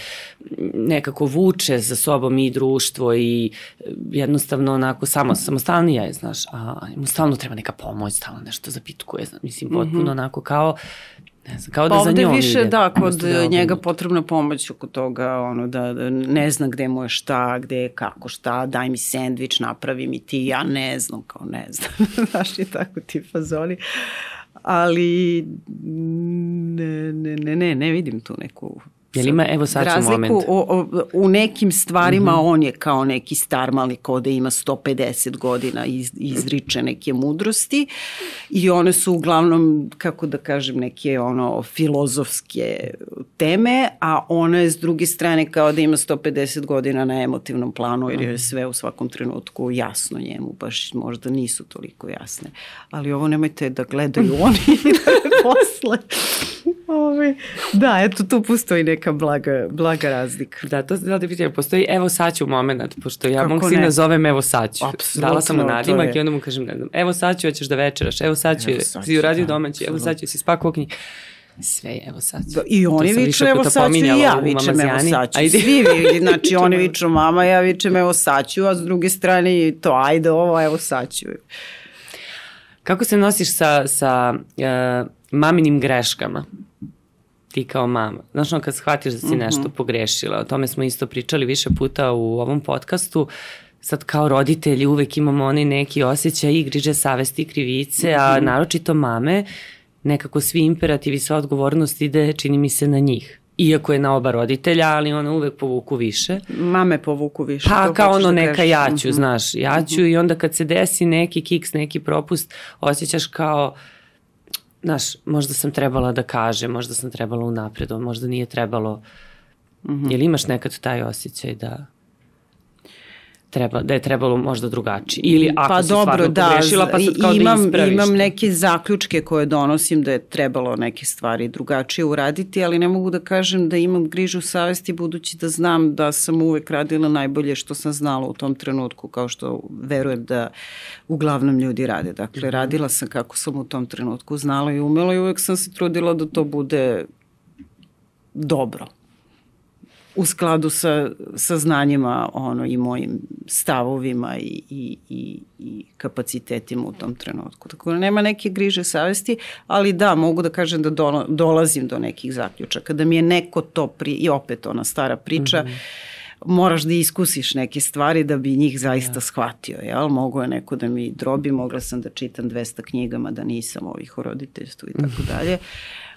Speaker 1: nekako vuče za sobom i društvo i e, jednostavno onako samo, samostalnija je, znaš, a mu stalno treba neka pomoć, stalno nešto zapitkuje, znaš, mislim, potpuno onako kao, ne znam, kao da
Speaker 2: Pa
Speaker 1: za
Speaker 2: ovde
Speaker 1: njom
Speaker 2: više,
Speaker 1: ide.
Speaker 2: da, kod
Speaker 1: da je
Speaker 2: njega potrebna pomoć oko toga, ono, da, da ne zna gde mu je šta, gde je kako šta, daj mi sendvič, napravi mi ti, ja ne znam, kao ne znam, znaš, je tako ti fazoni. Ali ne, ne, ne, ne, ne vidim tu neku
Speaker 1: Jel ima, evo sad
Speaker 2: razliku
Speaker 1: moment. Mhm.
Speaker 2: o, o, u nekim stvarima mm -hmm. on je kao neki star mali ko da ima 150 godina i iz, izriče neke mudrosti i one su uglavnom kako da kažem neke ono filozofske teme a ona je s druge strane kao da ima 150 godina na emotivnom planu jer
Speaker 1: Mhm.
Speaker 2: je sve u svakom trenutku jasno njemu baš možda nisu toliko jasne ali ovo nemojte da gledaju oni posle Ove, da, eto, tu postoji neka blaga, blaga razlika.
Speaker 1: Da, to da pitam, postoji evo sad ću moment, pošto ja
Speaker 2: Kako
Speaker 1: mog
Speaker 2: ne?
Speaker 1: sina zovem evo sad ću.
Speaker 2: Apsolutno,
Speaker 1: Dala sam mu nadimak i onda mu kažem, ne znam, evo sad ću, hoćeš da večeraš, evo sad ću,
Speaker 2: Evo sad
Speaker 1: si uradio
Speaker 2: da,
Speaker 1: domaći, evo sad ću, si spakao knjige. Sve, je, evo sad ću.
Speaker 2: Da, I oni viču evo sad ću i ja vičem evo sad ću.
Speaker 1: Ajde.
Speaker 2: Svi vi, znači oni viču mama, ja vičem evo sad ću, a s druge strane to ajde ovo, evo sad ću.
Speaker 1: Kako se nosiš sa, sa uh, maminim greškama? Ti kao mama. Znaš ono kad shvatiš da si
Speaker 2: Mhm.
Speaker 1: nešto pogrešila, o tome smo isto pričali više puta u ovom podcastu, sad kao roditelji uvek imamo onaj neki osjećaj i griže savesti i krivice,
Speaker 2: Mhm.
Speaker 1: a naročito mame, nekako svi imperativi, sva odgovornost ide, čini mi se, na njih. Iako je na oba roditelja, ali one uvek povuku više.
Speaker 2: Mame povuku više.
Speaker 1: Pa kao ono
Speaker 2: da
Speaker 1: neka
Speaker 2: kažeš.
Speaker 1: ja ću,
Speaker 2: Mhm.
Speaker 1: znaš, ja ću i onda kad se desi neki kiks, neki propust, osjećaš kao, znaš, možda sam trebala da kažem, možda sam trebala unapred, možda nije trebalo.
Speaker 2: Mhm.
Speaker 1: Jel imaš nekad taj osjećaj da... treba, da je trebalo možda drugačije. Ili ako
Speaker 2: pa
Speaker 1: si
Speaker 2: dobro,
Speaker 1: stvarno
Speaker 2: da,
Speaker 1: pogrešila, pa sad kao
Speaker 2: imam,
Speaker 1: da ispraviš.
Speaker 2: Imam neke zaključke koje donosim da je trebalo neke stvari drugačije uraditi, ali ne mogu da kažem da imam grižu savesti budući da znam da sam uvek radila najbolje što sam znala u tom trenutku, kao što verujem da uglavnom ljudi rade. Dakle,
Speaker 1: Mhm.
Speaker 2: radila sam kako sam u tom trenutku znala i umela i uvek sam se trudila da to bude dobro u skladu sa, sa znanjima ono, i mojim stavovima i, i, i, i kapacitetima u tom trenutku. Tako da nema neke griže savesti, ali da, mogu da kažem da do, dolazim do nekih zaključaka, da mi je neko to pri, i opet ona stara priča, mm -hmm moraš da iskusiš neke stvari da bi njih zaista ja. shvatio, jel? Mogu je neko da mi drobi, mogla sam da čitam 200 knjigama, da nisam ovih o roditeljstvu i tako dalje.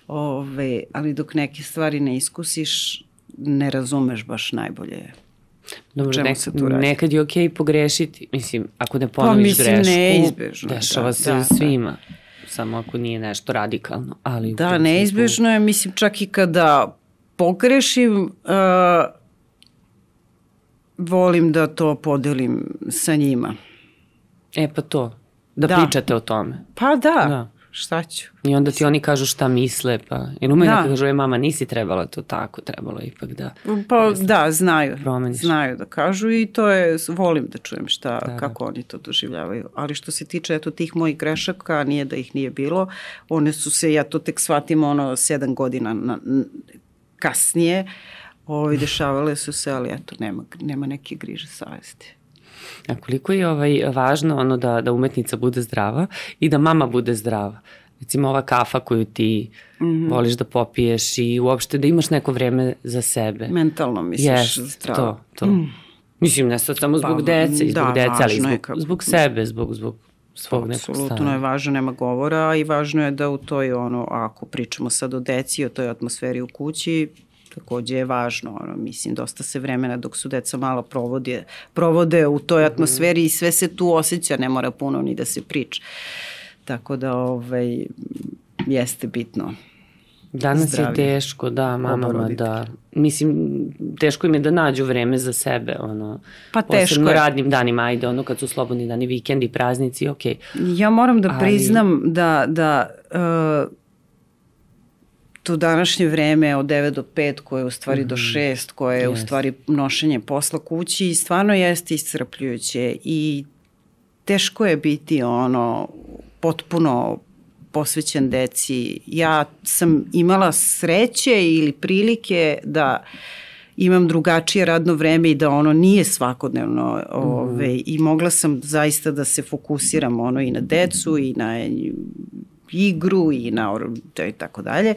Speaker 2: Ove, ali dok neke stvari ne iskusiš, ne razumeš baš najbolje
Speaker 1: Dobro, nek, nekad je okej okay pogrešiti. Mislim, ako ne ponoviš pa, mislim, grešku,
Speaker 2: neizbežno,
Speaker 1: dešava da, se da, svima. Da. Samo ako nije nešto radikalno. Ali
Speaker 2: da, neizbežno je, mislim, čak i kada pogrešim, uh, volim da to podelim sa njima.
Speaker 1: E, pa to. Da, da. pričate o tome.
Speaker 2: Pa da. da. Šta ću?
Speaker 1: I onda ti oni kažu šta misle, pa... Jer umeju da. da kažu, je mama, nisi trebala to tako, trebalo ipak da...
Speaker 2: Pa da, znaju. Promeniš. Znaju da kažu i to je, volim da čujem šta, da, kako da. oni to doživljavaju. Ali što se tiče, eto, tih mojih grešaka, nije da ih nije bilo, one su se, ja to tek shvatim, ono, sedam godina na, kasnije, Ovi, dešavale su se, ali eto, nema, nema neke griže savesti.
Speaker 1: A koliko je ovaj, važno ono da, da umetnica bude zdrava i da mama bude zdrava? Recimo ova kafa koju ti mm -hmm. voliš da popiješ i uopšte da imaš neko vreme za sebe.
Speaker 2: Mentalno misliš yes, zdravo.
Speaker 1: to, to. Mm. Mislim, ne sad samo zbog pa, dece, i zbog da, dece, ali zbog, kako... zbog sebe, zbog, zbog svog nekog stava.
Speaker 2: Apsolutno je važno, nema govora i važno je da u toj, ono, ako pričamo sad o deci, o toj atmosferi u kući, takođe je važno. Ono, mislim, dosta se vremena dok su deca malo provode, provode u toj atmosferi i sve se tu osjeća, ne mora puno ni da se priča. Tako da, ovaj, jeste bitno.
Speaker 1: Danas zdravlje. je teško, da, mamama, da. Mislim, teško im je da nađu vreme za sebe, ono.
Speaker 2: Pa teško Posebno
Speaker 1: je. radnim danima, ajde, ono, kad su slobodni dani, vikendi, praznici, okej.
Speaker 2: Okay. Ja moram da Ali... priznam da, da uh, to današnje vreme od 9 do 5 koje je u stvari mm -hmm. do 6 mhm. koje je yes. u stvari nošenje posla kući stvarno jeste iscrpljujuće i teško je biti ono potpuno posvećen deci. Ja sam imala sreće ili prilike da imam drugačije radno vreme i da ono nije svakodnevno mhm. ove, mm. i mogla sam zaista da se fokusiram ono i na decu i na igru i na i tako dalje.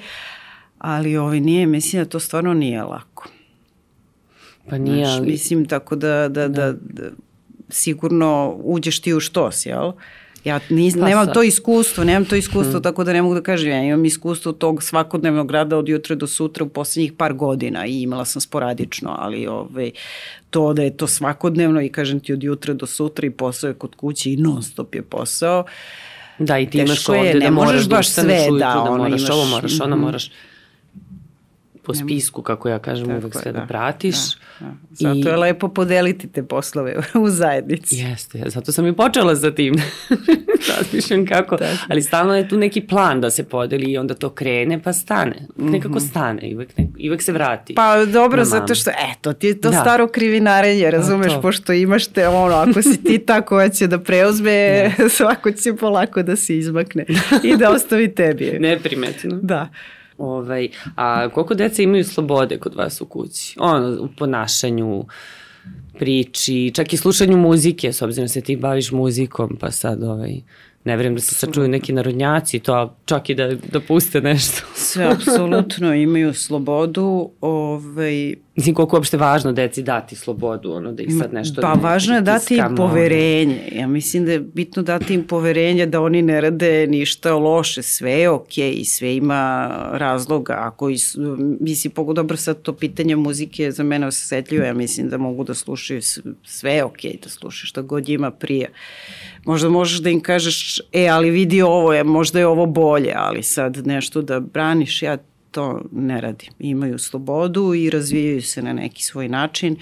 Speaker 2: Ali ovi nije, mislim da to stvarno nije lako.
Speaker 1: Pa nije, Znaš, ali...
Speaker 2: Mislim tako da, da, da, da, da sigurno uđeš ti u štos, jel? Ja nis, pa nemam to iskustvo, nemam to iskustvo, hmm. tako da ne mogu da kažem, ja imam iskustvo tog svakodnevnog rada od jutra do sutra u poslednjih par godina i imala sam sporadično, ali ovaj, to da je to svakodnevno i kažem ti od jutra do sutra i posao je kod kuće i non stop je posao, uh,
Speaker 1: Da, i ti imaš ovde je, da moraš da baš sve, da, da moraš imaš, ovo, moraš ono, mhm. moraš po spisku, kako ja kažem, Tako uvek sve da, da pratiš. Da, da.
Speaker 2: Zato I... je lepo podeliti te poslove u zajednici.
Speaker 1: Jeste, zato sam i počela sa tim. Razmišljam kako, Tako. ali stalno je tu neki plan da se podeli i onda to krene pa stane. Nekako mhm. stane i uvek, ne, uvek se vrati.
Speaker 2: Pa dobro, zato što, eto, ti je to da. staro krivinarenje, razumeš, pošto imaš te ono, ako si ti ta koja će da preuzme, da. svako će polako da se izmakne i da ostavi tebi.
Speaker 1: Neprimetno.
Speaker 2: Da.
Speaker 1: Ovaj, a koliko deca imaju slobode kod vas u kući? Ono, u ponašanju, priči, čak i slušanju muzike, s obzirom da se ti baviš muzikom, pa sad ovaj, ne vrem da se sačuju neki narodnjaci, to čak i da, da puste nešto.
Speaker 2: Sve, apsolutno imaju slobodu. Ovaj,
Speaker 1: Mislim, koliko je uopšte važno deci dati slobodu, ono, da ih sad nešto...
Speaker 2: Pa, važno je dati im poverenje. Ja mislim da je bitno dati im poverenje da oni ne rade ništa loše, sve je okej okay, i sve ima razloga. Ako is, mislim, pogo dobro sad to pitanje muzike za mene osetljivo, ja mislim da mogu da slušaju sve je okej okay, da slušaju šta god ima prije. Možda možeš da im kažeš, e, ali vidi ovo je, možda je ovo bolje, ali sad nešto da braniš, ja to ne radi. Imaju slobodu i razvijaju se na neki svoj način.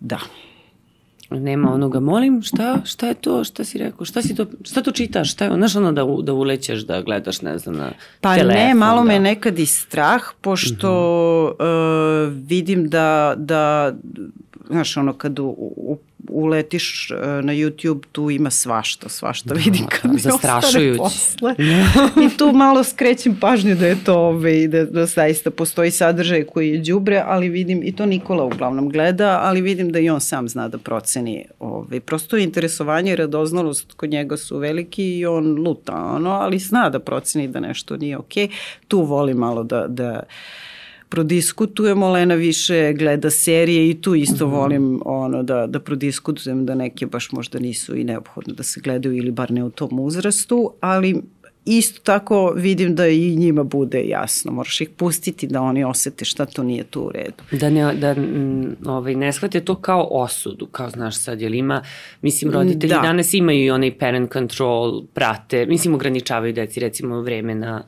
Speaker 2: Da.
Speaker 1: Nema onoga, molim, šta, šta je to, šta si rekao, šta si to, šta to čitaš, šta je, znaš ono da, u, da ulećeš, da gledaš, ne znam, na
Speaker 2: pa
Speaker 1: telefon.
Speaker 2: Pa ne, malo
Speaker 1: da.
Speaker 2: me nekad i strah, pošto mm -hmm. uh, vidim da, da, znaš, ono, kad u, u, uletiš uh, na YouTube, tu ima svašta, svašta vidim kad mi ostane posle. I tu malo skrećem pažnju da je to, ove, da, da zaista postoji sadržaj koji je đubre, ali vidim, i to Nikola uglavnom gleda, ali vidim da i on sam zna da proceni. Ove, prosto interesovanje i radoznalost kod njega su veliki i on luta, ono, ali zna da proceni da nešto nije okej. Okay. Tu voli malo da, da prodiskutujemo, Lena više gleda serije i tu isto mm -hmm. volim ono da, da prodiskutujem da neke baš možda nisu i neophodno da se gledaju ili bar ne u tom uzrastu, ali isto tako vidim da i njima bude jasno. Moraš ih pustiti da oni osete šta to nije tu u redu.
Speaker 1: Da ne, da, m, ovaj, ne shvate to kao osudu, kao znaš sad, jel ima, mislim, roditelji da. danas imaju i onaj parent control, prate, mislim, ograničavaju deci recimo vreme na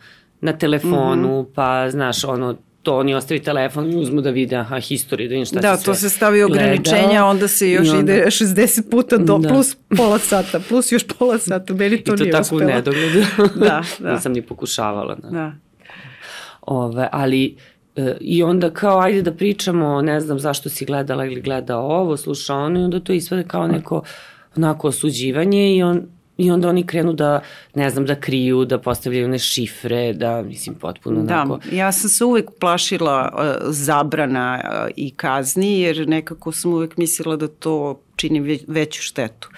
Speaker 1: na telefonu, mm -hmm. pa znaš, ono, to oni ostavi telefon i uzmu da vide aha, historiju, da vidim šta
Speaker 2: da,
Speaker 1: se
Speaker 2: to se stavi ograničenja, gledao. onda se još onda, ide 60 puta do, da. plus pola sata, plus još pola sata, meni to,
Speaker 1: to
Speaker 2: nije uspelo.
Speaker 1: I to tako u nedogled.
Speaker 2: da, da.
Speaker 1: Nisam ni pokušavala.
Speaker 2: Da. da.
Speaker 1: Ove, ali e, i onda kao ajde da pričamo, ne znam zašto si gledala ili gleda ovo, sluša ono i onda to isvede kao neko onako osuđivanje i on I onda oni krenu da, ne znam, da kriju, da postavljaju ne šifre, da, mislim, potpuno
Speaker 2: da,
Speaker 1: onako...
Speaker 2: Da, ja sam se uvek plašila uh, zabrana uh, i kazni, jer nekako sam uvek mislila da to čini ve veću štetu.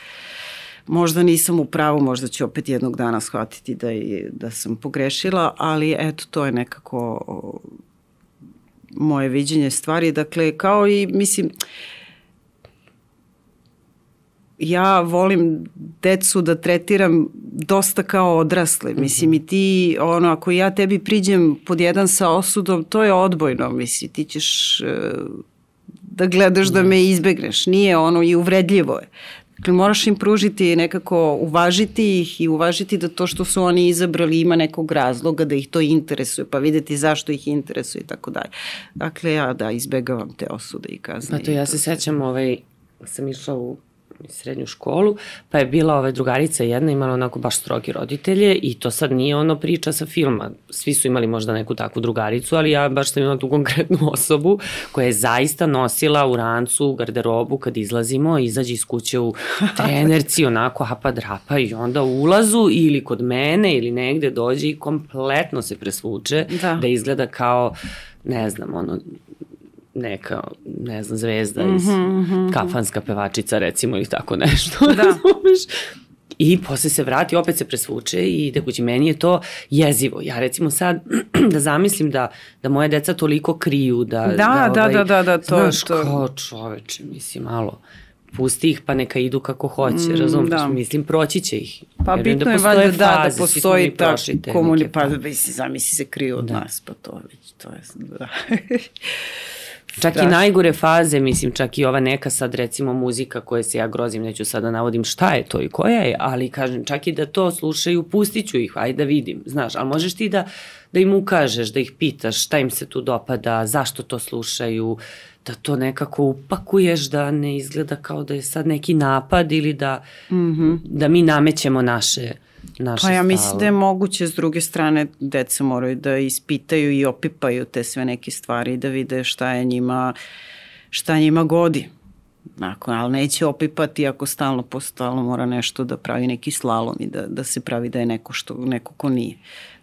Speaker 2: Možda nisam u pravu, možda ću opet jednog dana shvatiti da, je, da sam pogrešila, ali eto, to je nekako uh, moje viđenje stvari. Dakle, kao i, mislim, uh, ja volim decu da tretiram dosta kao odrasle. Mhm. Mislim, i ti, ono, ako ja tebi priđem pod jedan sa osudom, to je odbojno, mislim, ti ćeš uh, da gledaš da me izbegneš. Nije ono i uvredljivo je. Dakle, moraš im pružiti nekako, uvažiti ih i uvažiti da to što su oni izabrali ima nekog razloga, da ih to interesuje, pa videti zašto ih interesuje i tako dalje. Dakle, ja da, izbegavam te osude i kazne.
Speaker 1: Pa to ja se sećam, ovaj, sam išla u srednju školu, pa je bila ova drugarica jedna, imala onako baš strogi roditelje i to sad nije ono priča sa filma. Svi su imali možda neku takvu drugaricu, ali ja baš sam imala tu konkretnu osobu koja je zaista nosila u rancu, u garderobu kad izlazimo, izađe iz kuće u trenerci, onako hapa drapa i onda u ulazu ili kod mene ili negde dođe i kompletno se presvuče da, da izgleda kao ne znam, ono, neka, ne znam, zvezda iz mm -hmm, kafanska pevačica recimo ili tako nešto. Da. I posle se vrati, opet se presvuče i ide kući. Meni je to jezivo. Ja recimo sad da zamislim da, da moje deca toliko kriju, da...
Speaker 2: Da, da, da,
Speaker 1: ovaj,
Speaker 2: da, da, da, to
Speaker 1: znaš,
Speaker 2: to.
Speaker 1: kao čoveče, mislim, malo pusti ih pa neka idu kako hoće, mm, razumiješ? Da. Mislim, proći će ih.
Speaker 2: Pa bitno da je valjda da, da postoji ta komunikacija, pa misli, zamisli se kriju od da. nas, pa to već, to je, da.
Speaker 1: Čak Strašno. i najgore faze, mislim, čak i ova neka sad recimo muzika koje se ja grozim, neću sad da navodim šta je to i koja je, ali kažem, čak i da to slušaju, pustit ću ih, ajde da vidim, znaš, ali možeš ti da, da im ukažeš, da ih pitaš šta im se tu dopada, zašto to slušaju, da to nekako upakuješ, da ne izgleda kao da je sad neki napad ili da, mm -hmm. da mi namećemo naše naše
Speaker 2: Pa ja mislim da je moguće s druge strane deca moraju da ispitaju i opipaju te sve neke stvari i da vide šta je njima šta njima godi. Nakon, ali neće opipati ako stalno postalno mora nešto da pravi neki slalom i da, da se pravi da je neko, što, neko ko nije.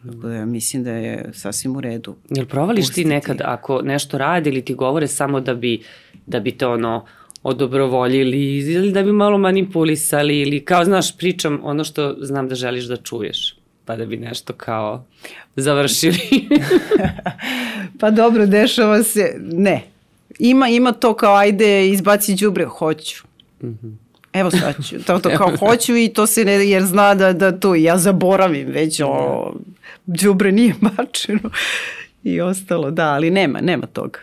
Speaker 2: Tako da ja mislim da je sasvim u redu.
Speaker 1: Jel provališ pustiti. ti nekad ako nešto radi ili ti govore samo da bi, da bi te ono odobrovoljili ili da bi malo manipulisali ili kao znaš pričam ono što znam da želiš da čuješ pa da bi nešto kao završili.
Speaker 2: pa dobro, dešava se, ne. Ima, ima to kao ajde izbaci đubre, hoću. Mm -hmm. Evo sad ću, to, to kao hoću i to se ne, jer zna da, da to ja zaboravim već o đubre nije bačeno i ostalo, da, ali nema, nema toga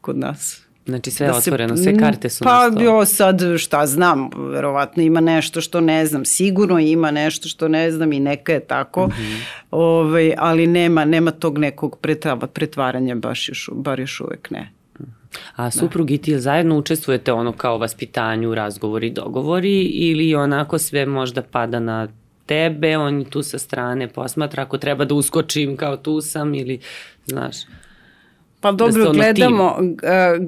Speaker 2: kod nas.
Speaker 1: Znači sve je da otvoreno, sve karte su
Speaker 2: pa, na stolu. Pa jo, sad šta znam, verovatno ima nešto što ne znam, sigurno ima nešto što ne znam i neka je tako, mm -hmm. ovaj, ali nema, nema tog nekog pretvaranja baš još, bar još uvek ne.
Speaker 1: A suprug i ti zajedno učestvujete ono kao vaspitanju, razgovori, dogovori ili onako sve možda pada na tebe, on tu sa strane posmatra ako treba da uskočim kao tu sam ili znaš.
Speaker 2: Pa da dobro, da gledamo, tim.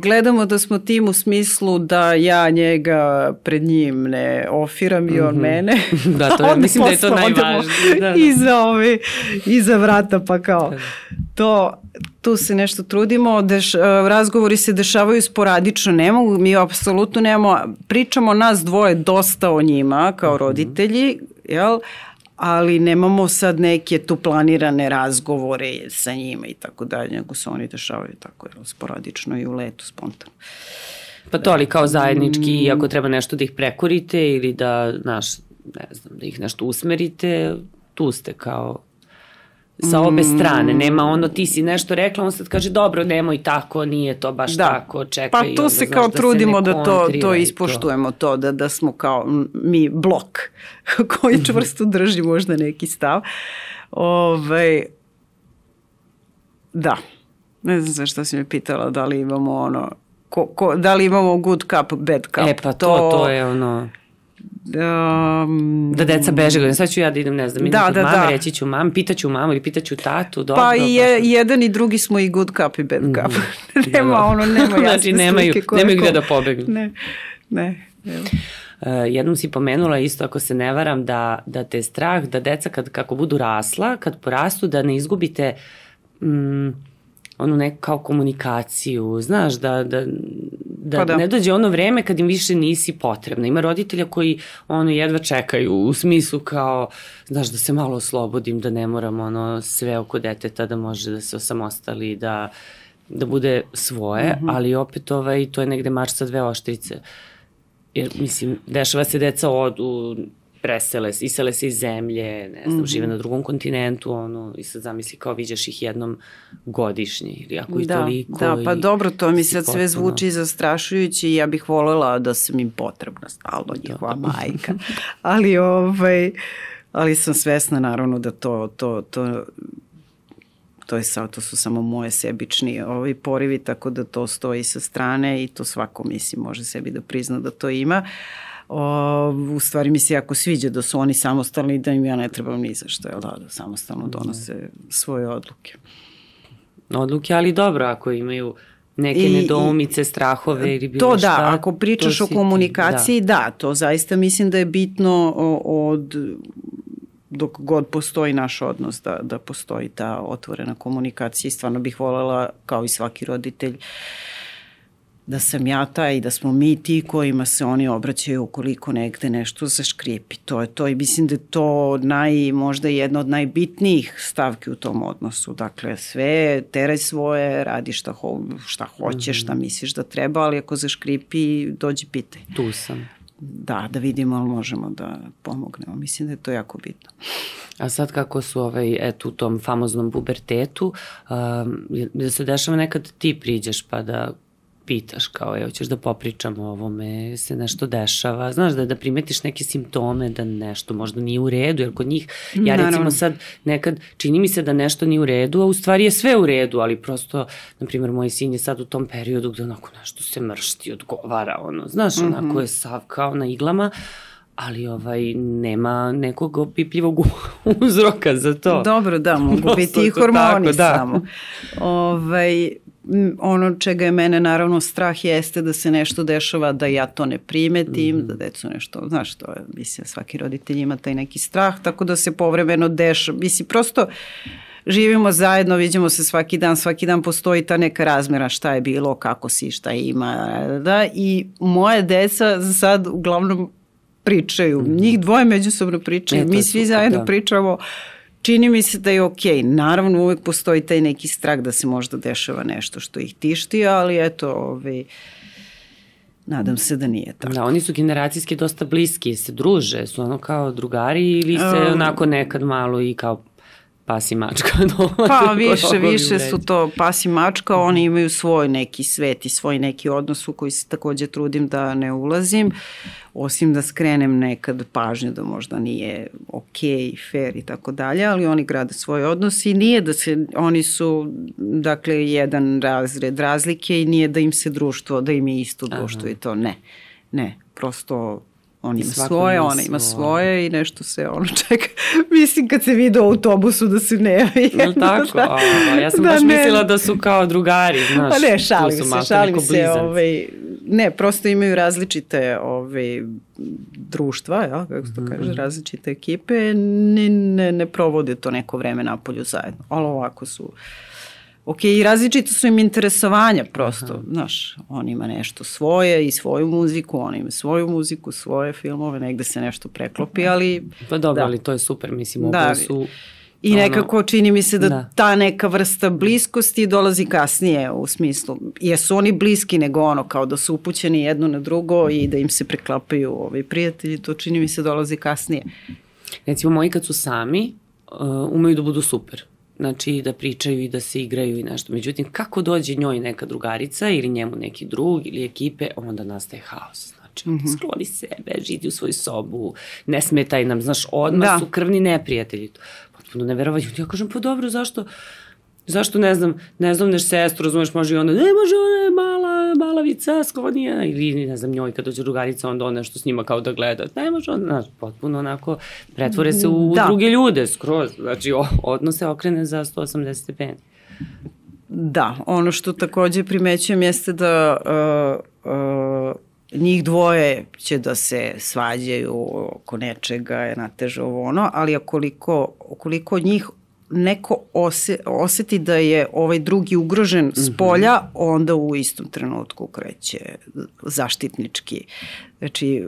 Speaker 2: gledamo da smo tim u smislu da ja njega pred njim ne ofiram i on mm -hmm. mene.
Speaker 1: da, to je, mislim da je to najvažnije. Da, da.
Speaker 2: Iza, ove, iza vrata pa kao to tu se nešto trudimo, deš, razgovori se dešavaju sporadično, ne mogu, mi apsolutno nemamo, pričamo nas dvoje dosta o njima kao mhm. roditelji, jel? Ali nemamo sad neke tu planirane razgovore sa njima i tako dalje, nego se oni dešavaju tako jel, sporadično i u letu, spontano.
Speaker 1: Pa to, ali kao zajednički, mm. ako treba nešto da ih prekorite ili da, znaš, ne znam, da ih nešto usmerite, tu ste kao sa obe strane. Nema ono ti si nešto rekla, on sad kaže dobro, nemoj tako, nije to baš da. tako, čekaj.
Speaker 2: Pa tu se kao da trudimo da to, to ispoštujemo to. to, da, da smo kao mi blok koji čvrsto drži možda neki stav. Ove, ovaj, da, ne znam za šta si me pitala, da li imamo ono, ko, ko, da li imamo good cup, bad cup.
Speaker 1: E pa to, to, to je ono... Um, da deca beže, sad ću ja da idem, ne znam, da, da, mame, da. reći ću mam, pitaću mamu ili pitaću tatu, dobro.
Speaker 2: Pa i je, jedan i drugi smo i good cup i bad mm. cup. Mm. nema da, ono, nema jasne znači,
Speaker 1: nemaju,
Speaker 2: slike
Speaker 1: nemaju gde da pobegnu.
Speaker 2: Ne, ne. Evo.
Speaker 1: Uh, jednom si pomenula isto ako se ne varam da, da te strah da deca kad, kako budu rasla, kad porastu da ne izgubite mm, onu neku kao komunikaciju, znaš, da, da, da, pa da ne dođe ono vreme kad im više nisi potrebna. Ima roditelja koji ono jedva čekaju u smislu kao, znaš, da se malo oslobodim, da ne moram ono sve oko deteta, da može da se osamostali, da, da bude svoje, mm -hmm. ali opet ovaj, to je negde marš sa dve oštrice. Jer, mislim, dešava se deca odu, presele, isele se iz zemlje, ne znam, mm -hmm. žive na drugom kontinentu, ono, i sad zamisli kao viđaš ih jednom godišnje, ili ako i
Speaker 2: da,
Speaker 1: toliko.
Speaker 2: Da, pa dobro, to mi sad sve zvuči zastrašujuće i ja bih volela da sam im potrebna stalno njihova da. majka. Ali, ovaj, ali sam svesna naravno da to, to, to to je sad, to su samo moje sebični ovi porivi, tako da to stoji sa strane i to svako mislim može sebi da prizna da to ima. Uh, o, u stvari mi se jako sviđa da su oni samostalni i da im ja ne trebam ni za što, jel da, da samostalno donose svoje odluke.
Speaker 1: Odluke, ali dobro, ako imaju neke I, nedoumice, strahove ili bilo
Speaker 2: to
Speaker 1: šta.
Speaker 2: To da, ako pričaš o komunikaciji, ti, da. da, to zaista mislim da je bitno od dok god postoji naš odnos da, da postoji ta otvorena komunikacija i stvarno bih volela kao i svaki roditelj uh, da sam ja taj i da smo mi ti kojima se oni obraćaju ukoliko negde nešto zaškrijepi. To je to i mislim da je to naj, možda jedna od najbitnijih stavki u tom odnosu. Dakle, sve, teraj svoje, radi šta, ho, šta hoćeš, šta mhm. misliš da treba, ali ako zaškripi, dođi pitaj.
Speaker 1: Tu sam.
Speaker 2: Da, da vidimo ali možemo da pomognemo. Mislim da je to jako bitno.
Speaker 1: A sad kako su ovaj, eto, u tom famoznom pubertetu, um, da se dešava nekad ti priđeš pa da pitaš kao, evo, ćeš da popričamo o ovome, se nešto dešava, znaš, da, da primetiš neke simptome, da nešto možda nije u redu, jer kod njih, ja Naravno. recimo sad nekad, čini mi se da nešto nije u redu, a u stvari je sve u redu, ali prosto, na primjer, moj sin je sad u tom periodu gde onako nešto se mršti, odgovara, ono, znaš, mm -hmm. onako je sav kao na iglama, ali ovaj nema nekog opipljivog uzroka za to.
Speaker 2: Dobro, da, mogu biti i hormoni tako, da. samo. Ovaj, ono čega je mene naravno strah jeste da se nešto dešava da ja to ne primetim, mm -hmm. da decu nešto, znaš to je, mislim, svaki roditelj ima taj neki strah, tako da se povremeno dešava, mislim, prosto živimo zajedno, vidimo se svaki dan, svaki dan postoji ta neka razmera šta je bilo, kako si, šta ima, da, i moje deca za sad uglavnom pričaju, mm -hmm. njih dvoje međusobno pričaju, e, mi svi zajedno da. pričamo, čini mi se da je okej. Okay. Naravno, uvek postoji taj neki strah da se možda dešava nešto što ih tišti, ali eto, ovaj, Nadam se da nije tako.
Speaker 1: Da, oni su generacijski dosta bliski, se druže, su ono kao drugari ili se um, onako nekad malo i kao pas i mačka.
Speaker 2: pa više, više su to pas i mačka, oni imaju svoj neki svet i svoj neki odnos u koji se takođe trudim da ne ulazim, osim da skrenem nekad pažnju da možda nije ok, fair i tako dalje, ali oni grade svoj odnos i nije da se, oni su dakle jedan razred razlike i nije da im se društvo, da im je isto društvo Aha. i to ne. Ne, prosto on ima svoje, ona ima svoje i nešto se ono čeka. Mislim kad se vidi u autobusu da se ne javi.
Speaker 1: Jel tako? Da, o, ja sam da, baš ne. mislila da su kao drugari, znaš.
Speaker 2: Pa ne, šalim se, šalim se. Ovaj, ne, prosto imaju različite ovaj, društva, ja, kako se to kaže, mm -hmm. različite ekipe, ne, ne, ne provode to neko vreme napolju zajedno. Ali ovako su ok, i različito su im interesovanja prosto, Aha. znaš, on ima nešto svoje i svoju muziku, on ima svoju muziku, svoje filmove, negde se nešto preklopi, ali...
Speaker 1: Pa dobro, da. ali to je super, mislim, da, su...
Speaker 2: I ono, nekako čini mi se da, da ta neka vrsta bliskosti dolazi kasnije u smislu, jesu oni bliski nego ono kao da su upućeni jedno na drugo i da im se preklapaju ovi prijatelji, to čini mi se dolazi kasnije.
Speaker 1: Recimo moji kad su sami, uh, umeju da budu super znači da pričaju i da se igraju i nešto. Međutim, kako dođe njoj neka drugarica ili njemu neki drug ili ekipe, onda nastaje haos. Znači, mm -hmm. skloni sebe, židi u svoju sobu, ne smetaj nam, znaš, odmah da. su krvni neprijatelji. Potpuno neverovatno. Ja kažem, pa dobro, zašto? Zašto ne znam, ne znam neš sestru, razumeš, može i onda, ne može ona je mala, malavica, sklonija, ili ne znam njoj kad dođe drugarica, onda ona nešto s njima kao da gleda, ne može ona, znaš, potpuno onako, pretvore se u da. druge ljude, skroz, znači o, odnose okrene za 180 stepeni.
Speaker 2: Da, ono što takođe primećujem jeste da uh, uh, njih dvoje će da se svađaju oko nečega, nateže ovo ono, ali koliko, koliko njih neko ose, oseti da je ovaj drugi ugrožen s mhm. polja, onda u istom trenutku kreće zaštitnički. Znači,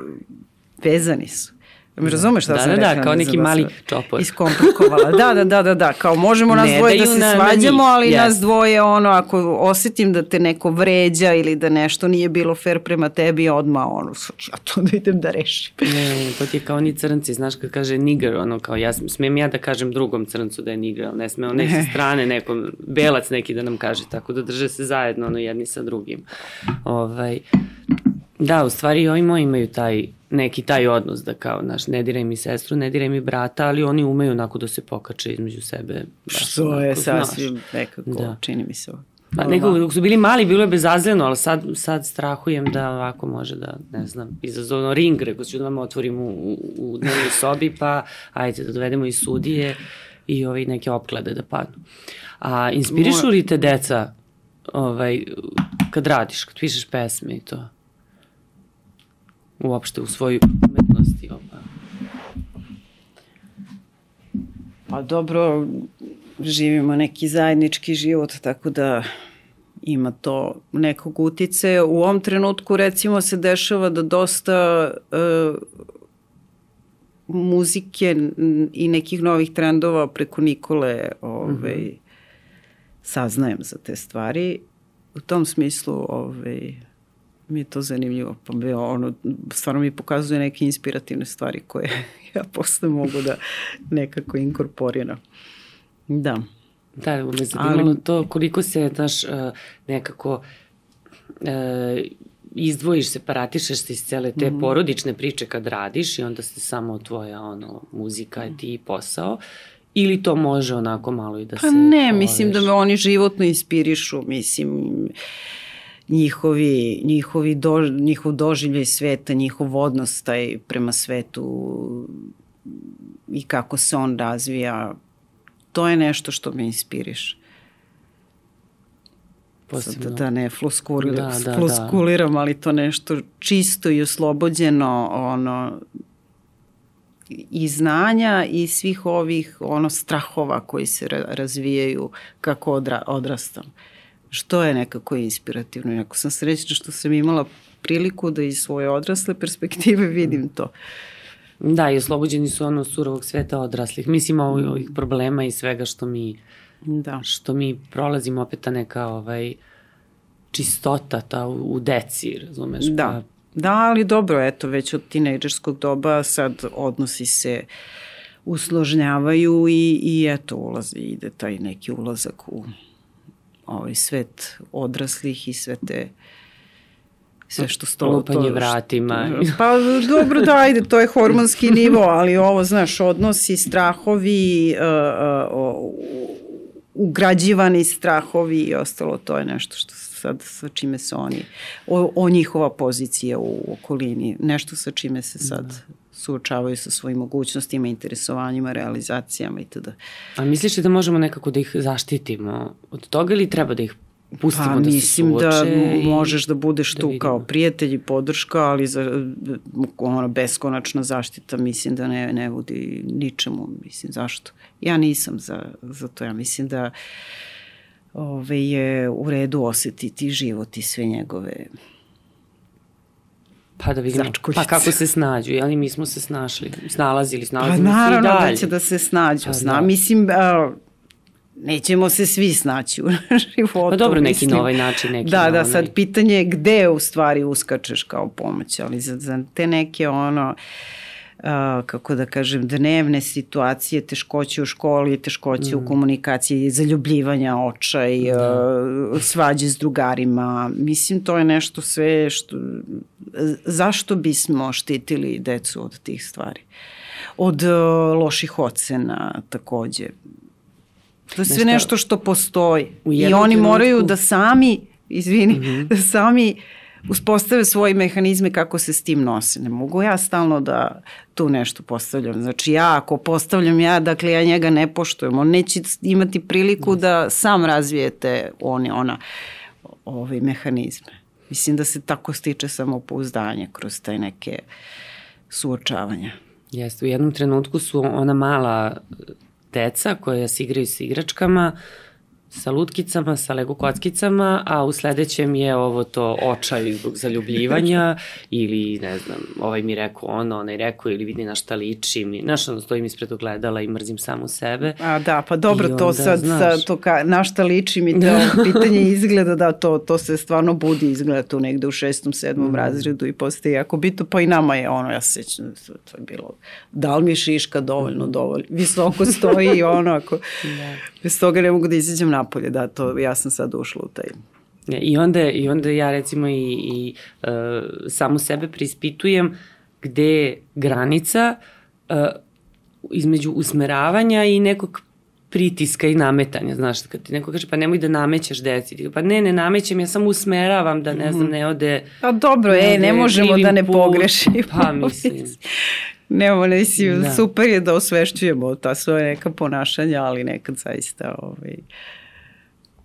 Speaker 2: vezani su. Mi razumeš šta
Speaker 1: da,
Speaker 2: sam
Speaker 1: da,
Speaker 2: rekla?
Speaker 1: Da, kao neki mali čopor.
Speaker 2: Iskomplikovala. Da, da, da, da, da. Kao možemo nas ne, dvoje da, da se na, svađamo, na ali yes. nas dvoje ono, ako osetim da te neko vređa ili da nešto nije bilo fair prema tebi, odmah ono, ja to da idem da rešim.
Speaker 1: Ne, to ti je kao ni crnci, znaš kad kaže nigger, ono kao ja smem ja da kažem drugom crncu da je nigger, ali ne sme on ne. sa strane nekom, belac neki da nam kaže, tako da drže se zajedno ono jedni sa drugim. Ovaj, da, u stvari ovi moji imaju taj neki taj odnos da kao, naš, ne diraj mi sestru, ne diraj mi brata, ali oni umeju onako da se pokače između sebe.
Speaker 2: Što onako, je sasvim znaš. nekako, da. čini mi se.
Speaker 1: Pa nekako, dok su bili mali, bilo je bezazleno, ali sad, sad strahujem da ovako može da, ne znam, izazovno ring, reko ću da vam otvorim u, u, u dnevnoj sobi, pa ajde da dovedemo i sudije i ovaj, neke opklade da padnu. A inspirišu li te deca ovaj, kad radiš, kad pišeš pesme i to? Uopšte u svojoj umetnosti. Opa.
Speaker 2: Pa dobro, živimo neki zajednički život, tako da ima to nekog utice. U ovom trenutku recimo se dešava da dosta uh, muzike i nekih novih trendova preko Nikole ovaj, mm -hmm. saznajem za te stvari. U tom smislu ovaj, mi je to zanimljivo. Pa bi ono, stvarno mi pokazuje neke inspirativne stvari koje ja posle mogu da nekako inkorporiram. Da.
Speaker 1: Da, me zanimalo Ali... to koliko se, znaš, e, nekako e, izdvojiš, separatišeš se iz cele te mm. porodične priče kad radiš i onda se samo tvoja ono, muzika i ti posao ili to može onako malo i da
Speaker 2: pa
Speaker 1: se...
Speaker 2: Pa ne, poveš? mislim da me oni životno inspirišu, mislim njihovi, njihovi do, njihov doživljaj sveta, njihov odnos taj prema svetu i kako se on razvija, to je nešto što me inspiriš. Posebno. Da ne floskuliram, da, da, da. ali to nešto čisto i oslobođeno, ono, i znanja i svih ovih ono strahova koji se razvijaju kako odra, odrastam. Uh, što je nekako inspirativno. Jako sam srećna što sam imala priliku da iz svoje odrasle perspektive vidim to.
Speaker 1: Da, i oslobođeni su ono surovog sveta odraslih. Mislim, ovih problema i svega što mi, da. što mi prolazimo, opet ta neka ovaj, čistota ta u, u deci, razumeš?
Speaker 2: Da. Pa... Da, ali dobro, eto, već od tinejdžerskog doba sad odnosi se usložnjavaju i, i eto ulazi, ide taj neki ulazak u ovaj svet odraslih i sve te sve što sto...
Speaker 1: Lupanje vratima.
Speaker 2: Pa dobro, da, ajde, to je hormonski nivo, ali ovo, znaš, odnosi, strahovi, uh, uh, ugrađivani strahovi i ostalo, to je nešto što sad sa čime se oni, o, o njihova pozicija u okolini, nešto sa čime se sad da. Suočavaju sa svojim mogućnostima, interesovanjima, realizacijama itd.
Speaker 1: A misliš da možemo nekako da ih zaštitimo od toga ili treba da ih pustimo pa, da mislim
Speaker 2: da možeš da budeš da tu vidimo. kao prijatelj i podrška, ali za ono beskonačna zaštita mislim da ne, ne vodi ničemu, mislim zašto. Ja nisam za, za to, ja mislim da ove, je u redu osetiti život i sve njegove
Speaker 1: Pa da vidimo, Začkuljice. pa kako se snađu, jeli mi smo se snašli, snalazili,
Speaker 2: pa
Speaker 1: snalazimo pa,
Speaker 2: se i dalje. Pa naravno da će da se snađu, pa, zna, da. mislim, a, nećemo se svi snaći u životu.
Speaker 1: Pa dobro, neki mislim. na ovaj način. Neki
Speaker 2: da, da, sad pitanje je gde u stvari uskačeš kao pomoć, ali za, za te neke ono, Uh, kako da kažem, dnevne situacije, teškoće u školi, teškoće mm. u komunikaciji, zaljubljivanja očaj, da. uh, svađe s drugarima. Mislim, to je nešto sve što... Zašto bismo štitili decu od tih stvari? Od loših ocena takođe. To je sve nešto što postoji. I oni moraju da sami, izvini, mm -hmm. da sami uspostave svoje mehanizme kako se s tim nose. Ne mogu ja stalno da tu nešto postavljam. Znači ja ako postavljam ja, dakle ja njega ne poštujem. On neće imati priliku da sam razvijete oni, ona, ove mehanizme. Mislim da se tako stiče samopouzdanje kroz taj neke suočavanja.
Speaker 1: Jeste, u jednom trenutku su ona mala deca koja se igraju sa igračkama, sa lutkicama, sa lego kockicama, a u sledećem je ovo to očaj zbog zaljubljivanja ili ne znam, ovaj mi rekao ono, onaj rekao ili vidi na šta ličim, i, znaš, ono stojim ispred ogledala i mrzim samu sebe.
Speaker 2: A da, pa dobro, onda, to sad, znaš, sa, to ka, na šta ličim i to pitanje izgleda da to, to se stvarno budi, izgleda tu negde u šestom, sedmom mm. razredu i postaje jako bitno, pa i nama je ono, ja se sećam, to je bilo, da li mi šiška dovoljno, dovoljno, visoko stoji i ono, ako, da. Bez toga ne mogu da izađem napolje, da, to ja sam sad ušla u taj.
Speaker 1: I onda, I onda ja recimo i, i uh, samu sebe prispitujem gde je granica uh, između usmeravanja i nekog pritiska i nametanja, znaš, kad ti neko kaže pa nemoj da namećeš deci, pa ne, ne namećem, ja samo usmeravam da ne znam, mhm. ne ode...
Speaker 2: Pa dobro, ne e, ne možemo da ne pogrešimo.
Speaker 1: Pa mislim.
Speaker 2: Nemo, mislim, da. super je da osvešćujemo ta svoje neka ponašanja, ali nekad zaista ovaj,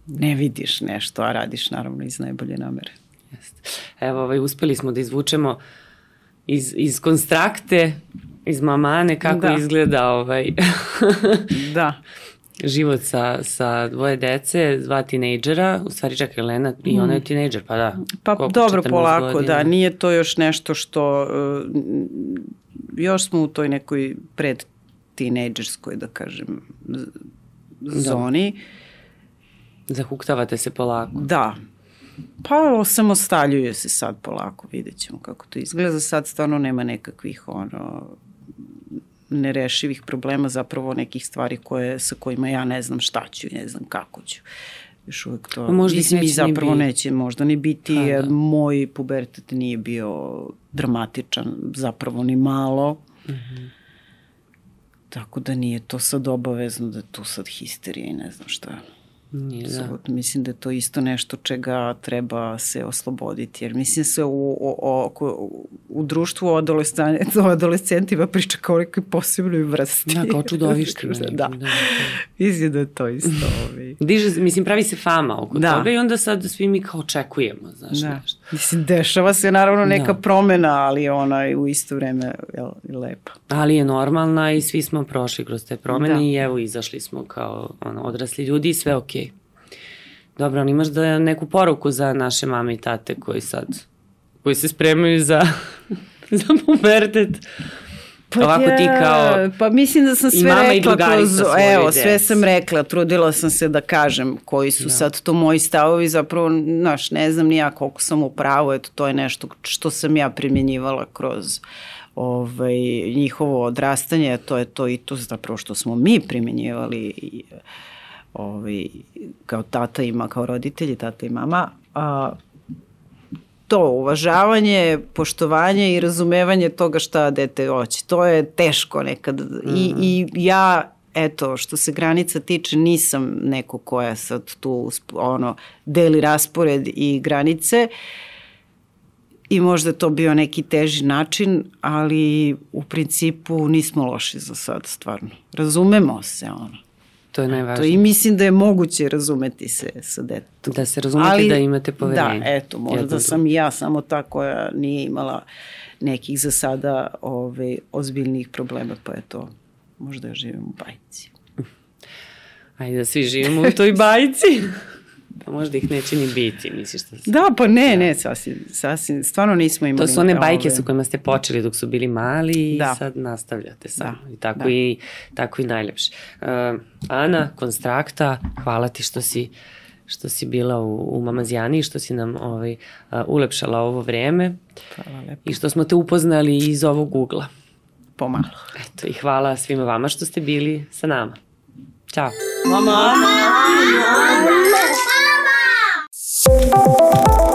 Speaker 2: ne vidiš nešto, a radiš naravno iz najbolje namere.
Speaker 1: Jeste. Evo, ovaj, uspeli smo da izvučemo iz, iz konstrakte, iz mamane, kako da. izgleda ovaj...
Speaker 2: da
Speaker 1: život sa, sa dvoje dece, dva tinejdžera, u stvari čak Elena i ona je mm. tinejdžer, pa da.
Speaker 2: Pa dobro, polako, godina. da, nije to još nešto što, uh, još smo u toj nekoj pred tinejdžerskoj, da kažem, zoni.
Speaker 1: Da. Zahuktavate se polako.
Speaker 2: Da, Pa osamostaljuje se sad polako, vidjet ćemo kako to izgleda. Sad stvarno nema nekakvih ono, nerešivih problema, zapravo nekih stvari koje, sa kojima ja ne znam šta ću, ne znam kako ću. Još uvek to, možda mislim i zapravo neće možda ni biti, ha, da. moj pubertet nije bio dramatičan, zapravo ni malo. Mm -hmm. Tako da nije to sad obavezno da tu sad histerija i ne znam šta. Nije, da. Mislim da je to isto nešto čega treba se osloboditi, jer mislim se u, u, u, u društvu o, o adolescentima priča kao nekoj posebnoj vrsti.
Speaker 1: Da, kao čudovište.
Speaker 2: da, da. da. Mislim da je to isto. Ovi.
Speaker 1: Diže, mislim, pravi se fama oko da. toga i onda sad svi mi kao očekujemo, znaš da. nešto.
Speaker 2: Mislim, dešava se naravno neka da. promena, ali ona u isto vreme je lepa.
Speaker 1: Ali je normalna i svi smo prošli kroz te promene da. i evo izašli smo kao ono, odrasli ljudi i sve okej. Okay. Dobro, ali imaš da neku poruku za naše mame i tate koji sad, koji se spremaju za, za pubertet. Pa Ovako ja, ti kao
Speaker 2: Pa mislim da sam sve rekla kroz, evo, djeci. sve sam rekla, trudila sam se da kažem koji su da. sad to moji stavovi, zapravo, znaš, ne znam ni ja koliko sam u pravu, eto, to je nešto što sam ja primjenjivala kroz ovaj, njihovo odrastanje, to je to i to zapravo što smo mi primenjivali ovaj, kao tata ima, kao roditelji, tata i mama, a, to uvažavanje, poštovanje i razumevanje toga šta dete hoće. To je teško nekad. Mm -hmm. I, mhm. I ja eto, što se granica tiče, nisam neko koja sad tu ono, deli raspored i granice i možda to bio neki teži način, ali u principu nismo loši za sad, stvarno. Razumemo se, ono.
Speaker 1: To je najvažnije.
Speaker 2: To I mislim da je moguće razumeti se sa detetom.
Speaker 1: Da se razumete ali, da imate poverenje.
Speaker 2: Da, eto, možda Jedno sam i ja samo ta koja nije imala nekih za sada ove, ozbiljnih problema, pa je to možda ja živim u bajci.
Speaker 1: Ajde da svi živimo u toj bajci. Pa možda ih neće ni biti, misliš da
Speaker 2: se... Da, pa ne, ne, sasvim, sasvim, stvarno nismo imali...
Speaker 1: To su one bajke ove... sa kojima ste počeli dok su bili mali da. i sad nastavljate samo. Da. I tako, da. i, tako i najlepše. Uh, Ana, Konstrakta, hvala ti što si što si bila u, u Mamazijani i što si nam ovaj, uh, ulepšala ovo vreme. Hvala lepo. I što smo te upoznali iz ovog ugla.
Speaker 2: Pomalo.
Speaker 1: Eto, i hvala svima vama što ste bili sa nama. Ćao.
Speaker 2: Mama! Mama! Mama! Mama!